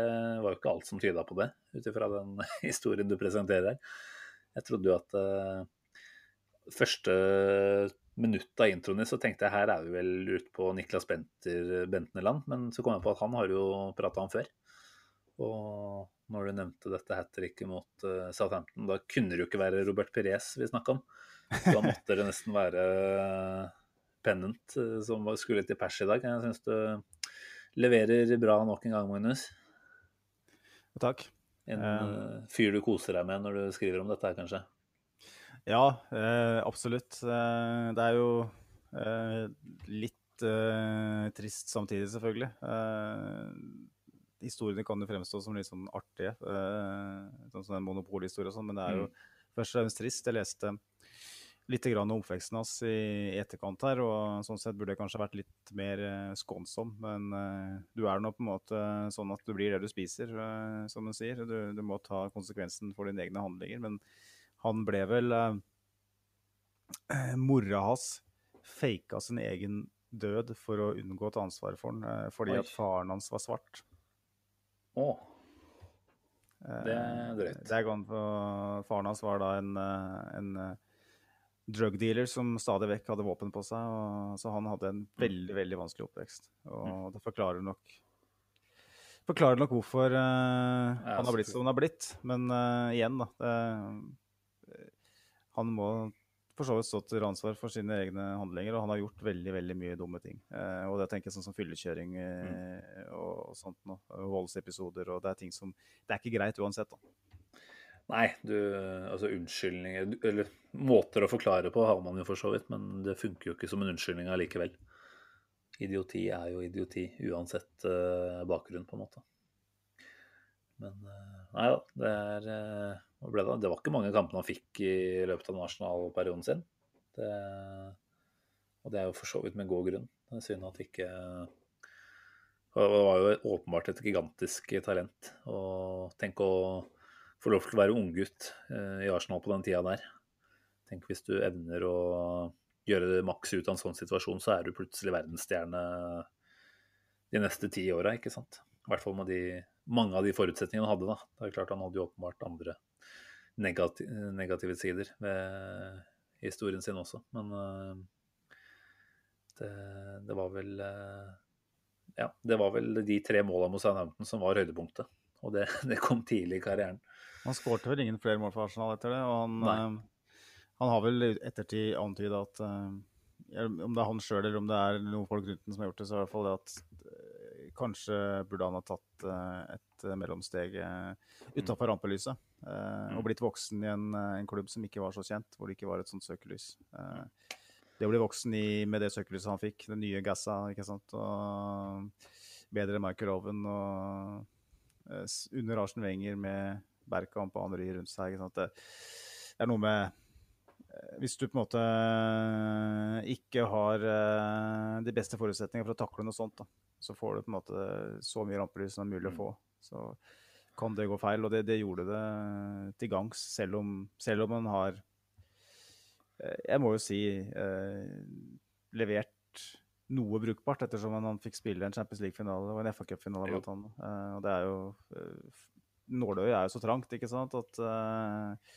var jo ikke alt som tyda på det, ut ifra den (laughs) historien du presenterer her. Jeg trodde jo at uh, første minutt av introen så tenkte jeg her er vi vel ute på Niklas Benter Benteneland, men så kom jeg på at han har jo prata om før. Og når du nevnte dette hat tricket mot uh, Southampton, da kunne det jo ikke være Robert Perez vi snakka om. Da måtte det nesten være Pennant uh, som skulle til pers i dag. Jeg syns du leverer bra nok en gang, Magnus. Takk. En uh, fyr du koser deg med når du skriver om dette her, kanskje? Ja, eh, absolutt. Eh, det er jo eh, litt trist samtidig, selvfølgelig. Eh, historiene kan jo fremstå som litt sånn artige, eh, sånn som en monopolhistorie og sånn, men det er jo mm. først og fremst trist. Jeg leste litt grann om oppveksten hans i etterkant her, og sånn sett burde jeg kanskje vært litt mer skånsom. Men du er nå på en måte sånn at du blir det du spiser, som hun sier. Du, du, må ta konsekvensen for dine egne handlinger. men han ble vel eh, (clears throat) eh, Mora hans faka sin egen død for å unngå å ta ansvaret for den, eh, fordi Oi. at faren hans var svart. Å. Det er drøyt. Er faren hans var da en, en drug dealer som stadig vekk hadde våpen på seg. Og, så han hadde en mm. veldig veldig vanskelig oppvekst. Og mm. det forklarer nok forklarer nok hvorfor uh, han har blitt som han har blitt. Men uh, igjen, da. Det, han må for så vidt stå til ansvar for sine egne handlinger, og han har gjort veldig veldig mye dumme ting. Eh, og det tenker jeg sånn som fyllekjøring eh, mm. og, og, sånt nå, Voldsepisoder og det er ting som Det er ikke greit uansett, da. Nei, du Altså unnskyldninger Eller måter å forklare på har man jo for så vidt, men det funker jo ikke som en unnskyldning allikevel. Idioti er jo idioti uansett eh, bakgrunn, på en måte. Men uh, nei da, det er uh, det, det, var ikke mange kampene han fikk i løpet av nasjonalperioden sin. Det, og det er jo for så vidt med god grunn. Det er synd at ikke Det var jo åpenbart et gigantisk talent. Og tenk å få lov til å være unggutt eh, i Arsenal på den tida der. Tenk hvis du evner å gjøre det maks ut av en sånn situasjon, så er du plutselig verdensstjerne de neste ti åra, ikke sant. I hvert fall med de, mange av de forutsetningene han hadde. da. Det er klart Han hadde jo åpenbart andre negativ, negative sider ved historien sin også. Men uh, det, det, var vel uh, Ja, det var vel de tre måla mot Southampton som var høydepunktet. Og det, (laughs) det kom tidlig i karrieren. Han skårte vel ingen flere mål for Arsenal etter det. og han, uh, han har vel ettertid antyda at om det er han sjøl eller om det er noen folk rundt den som har gjort det, så er det i hvert fall det at kanskje burde han ha tatt et mellomsteg utafor rampelyset. Uh, og blitt voksen i en, eh, en, klubb som ikke var så kjent, hvor det ikke var et sånt søkelys. Uh, det å bli voksen i, med det søkelyset han fikk, den nye Gassa, ikke sant, og bedre Michael Owen og uh, under Arsen Wenger med Berkamp og Henry rundt seg. ikke sant, det, er noe med hvis du på en måte ikke har de beste forutsetningene for å takle noe sånt, da, så får du på en måte så mye rampelys som er mulig å få. Så kan det gå feil, og det, det gjorde det til gangs, selv om, selv om man har eh, Jeg må jo si eh, levert noe brukbart, ettersom han fikk spille en Champions League-finale og en FA Cup-finale. Blant annet. Eh, og det er jo eh, Nåløyet er jo så trangt, ikke sant, at eh,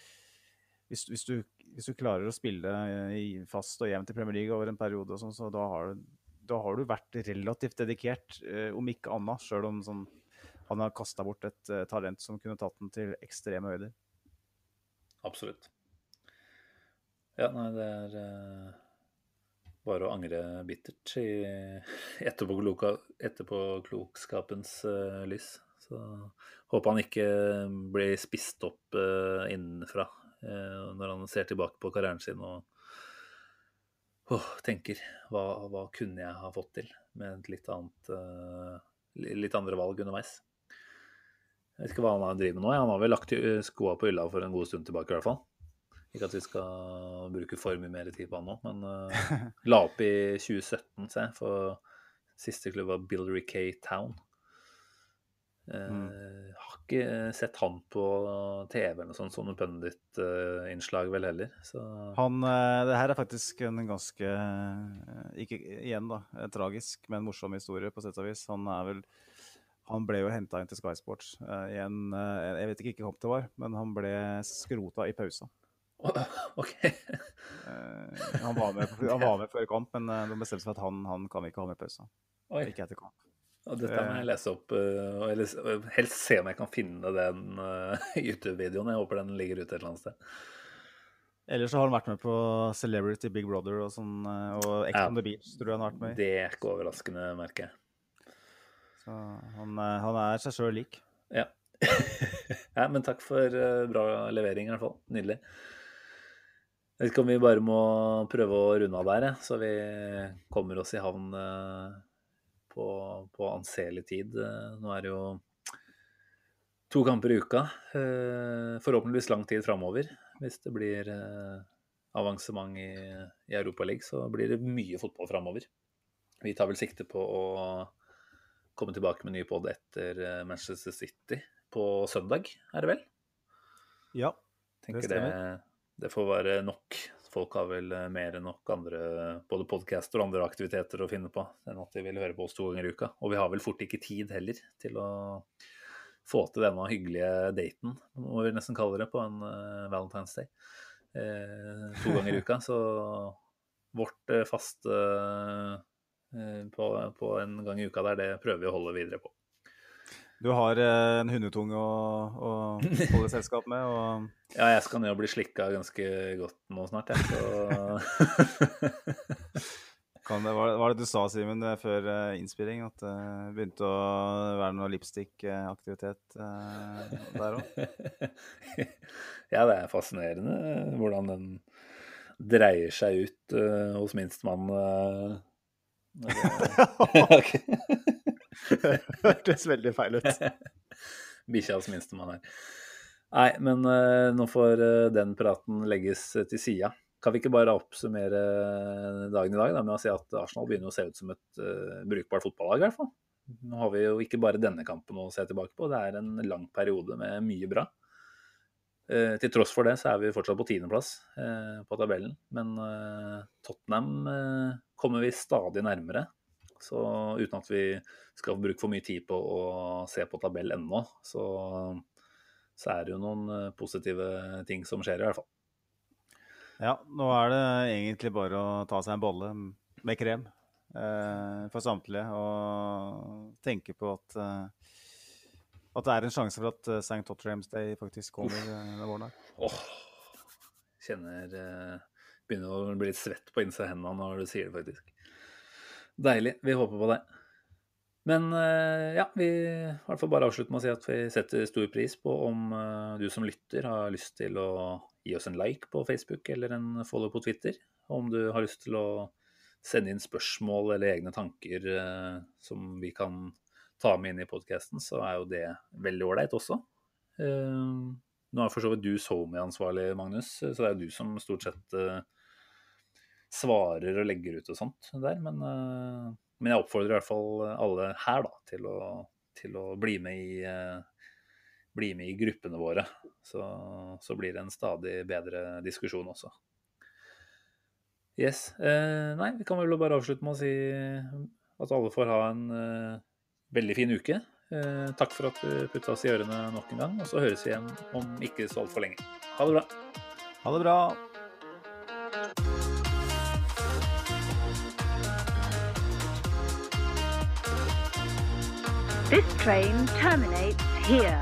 hvis, hvis, du, hvis du klarer å spille i fast og jevnt i Premier League over en periode, og sånn, så da har, du, da har du vært relativt dedikert, eh, om ikke annet, sjøl om sånn, han har kasta bort et uh, talent som kunne tatt den til ekstreme høyder. Absolutt. Ja, nei, det er uh, bare å angre bittert i (laughs) etterpåklokskapens uh, lys. Så håper han ikke blir spist opp eh, innenfra eh, når han ser tilbake på karrieren sin og åh, tenker hva, hva kunne jeg ha fått til med litt annet eh, litt andre valg underveis. Jeg vet ikke hva han driver med nå. Han har vel lagt i- skoa på hylla for en god stund tilbake, i hvert fall. Ikke at vi skal bruke for mye mer tid på han nå, men uh, (laughs) la opp i 2017, se, for siste klubb var Bildery K Town. Eh, Har ikke sett han på TV eller noe sånt som noe pundit-innslag vel heller. Så Han, eh, det her er faktisk en ganske eh, Ikke igjen, da, eh, tragisk, men morsom historie, på sett og vis. Han er vel Han ble jo henta inn til Sky Sports uh, i en uh, Jeg vet ikke hvilken kamp det var, men han ble skrota i pausa. (laughs) OK. Eh, han, var med, han var med før kamp, men eh, de bestemte seg for at han, han kan vi ikke ha med i pausa. Oi. Ikke etter kamp. Og dette må jeg lese opp, og helst se om jeg kan finne den (laughs) YouTube-videoen. Jeg håper den ligger ute et eller annet sted. Ellers så har han vært med på Celebrity Big Brother og sånn, og Ex on the Beach tror jeg han har vært med i. Det er ikke overraskende, merker jeg. Så han, eh, han er seg sjøl lik. Ja. (laughs) ja, men takk for eh, bra levering, i hvert fall. Nydelig. Jeg vet ikke om vi bare må prøve å runde av der, så vi kommer oss i havn eh, på, på anselig tid. Nå er det jo to kamper i uka. Forhåpentligvis lang tid framover. Hvis det blir avansement i, i Europaligaen, så blir det mye fotball framover. Vi tar vel sikte på å komme tilbake med ny pod etter eh, Manchester City på søndag, er det vel? Ja. Tenker det, stemmer. det, får være nok. Folk har vel eh, mer enn nok andre både podcaster og andre aktiviteter å finne på enn at de vil høre på oss to ganger i uka. Og vi har vel fort ikke tid heller til å få til denne hyggelige daten, må vi nesten kalle det, på en uh, Valentine's Day. Eh, to ganger i uka. Så vårt uh, faste eh, på, på en gang i uka der, det prøver vi å holde videre på. Du har eh, en hundetunge å, å holde selskap med, og (laughs) Ja, jeg skal ned og bli slikka ganske godt nå snart, jeg. Så (laughs) kan det, var det du sa, Simen, eh, før eh, innspilling? At det begynte å være noe lipstick-aktivitet eh, der òg? (laughs) ja, det er fascinerende hvordan den dreier seg ut eh, hos minstemann. Uh, (laughs) (laughs) Hørtes veldig feil ut. (laughs) Bikkjas minstemann her. Nei, men uh, nå får uh, den praten legges eh, til sida. Kan vi ikke bare oppsummere dagen i dag da, med å si at Arsenal begynner å se ut som et uh, brukbart fotballag, i hvert fall. Nå har vi jo ikke bare denne kampen å se tilbake på, det er en lang periode med mye bra. Eh, til tross for det så er vi fortsatt på tiendeplass eh, på tabellen, men eh, Tottenham eh, kommer vi stadig nærmere. Så uten at vi skal bruke for mye tid på å se på tabell ennå, så, så er det jo noen eh, positive ting som skjer, i hvert fall. Ja, nå er det egentlig bare å ta seg en bolle med krem eh, for samtlige og tenke på at at det er en sjanse for at eh, St. Tottenham's Day faktisk kommer eh, denne våren. Åh, kjenner eh, Begynner å bli litt svett på innsida av hendene når du sier det, faktisk. Deilig. Vi håper på det. Men ja, vi i hvert fall bare avslutte med å si at vi setter stor pris på om du som lytter har lyst til å gi oss en like på Facebook eller en follow på Twitter. Om du har lyst til å sende inn spørsmål eller egne tanker som vi kan ta med inn i podkasten, så er jo det veldig ålreit også. Eh, Nå er for så vidt du SoMe-ansvarlig, Magnus, så det er jo du som stort sett uh, svarer og legger ut og sånt der. Men, uh, men, jeg oppfordrer i hvert fall alle her da, til å, til å bli, med i, bli med i gruppene våre. Så, så, blir det en stadig bedre diskusjon også. Yes. nei, vi kan vel bare avslutte med å si at alle får ha en veldig fin uke. Eh, takk for at du putta oss i ørene nok en gang, og så høres vi igjen om ikke så altfor lenge. Ha det bra. Ha det bra. This train terminates here.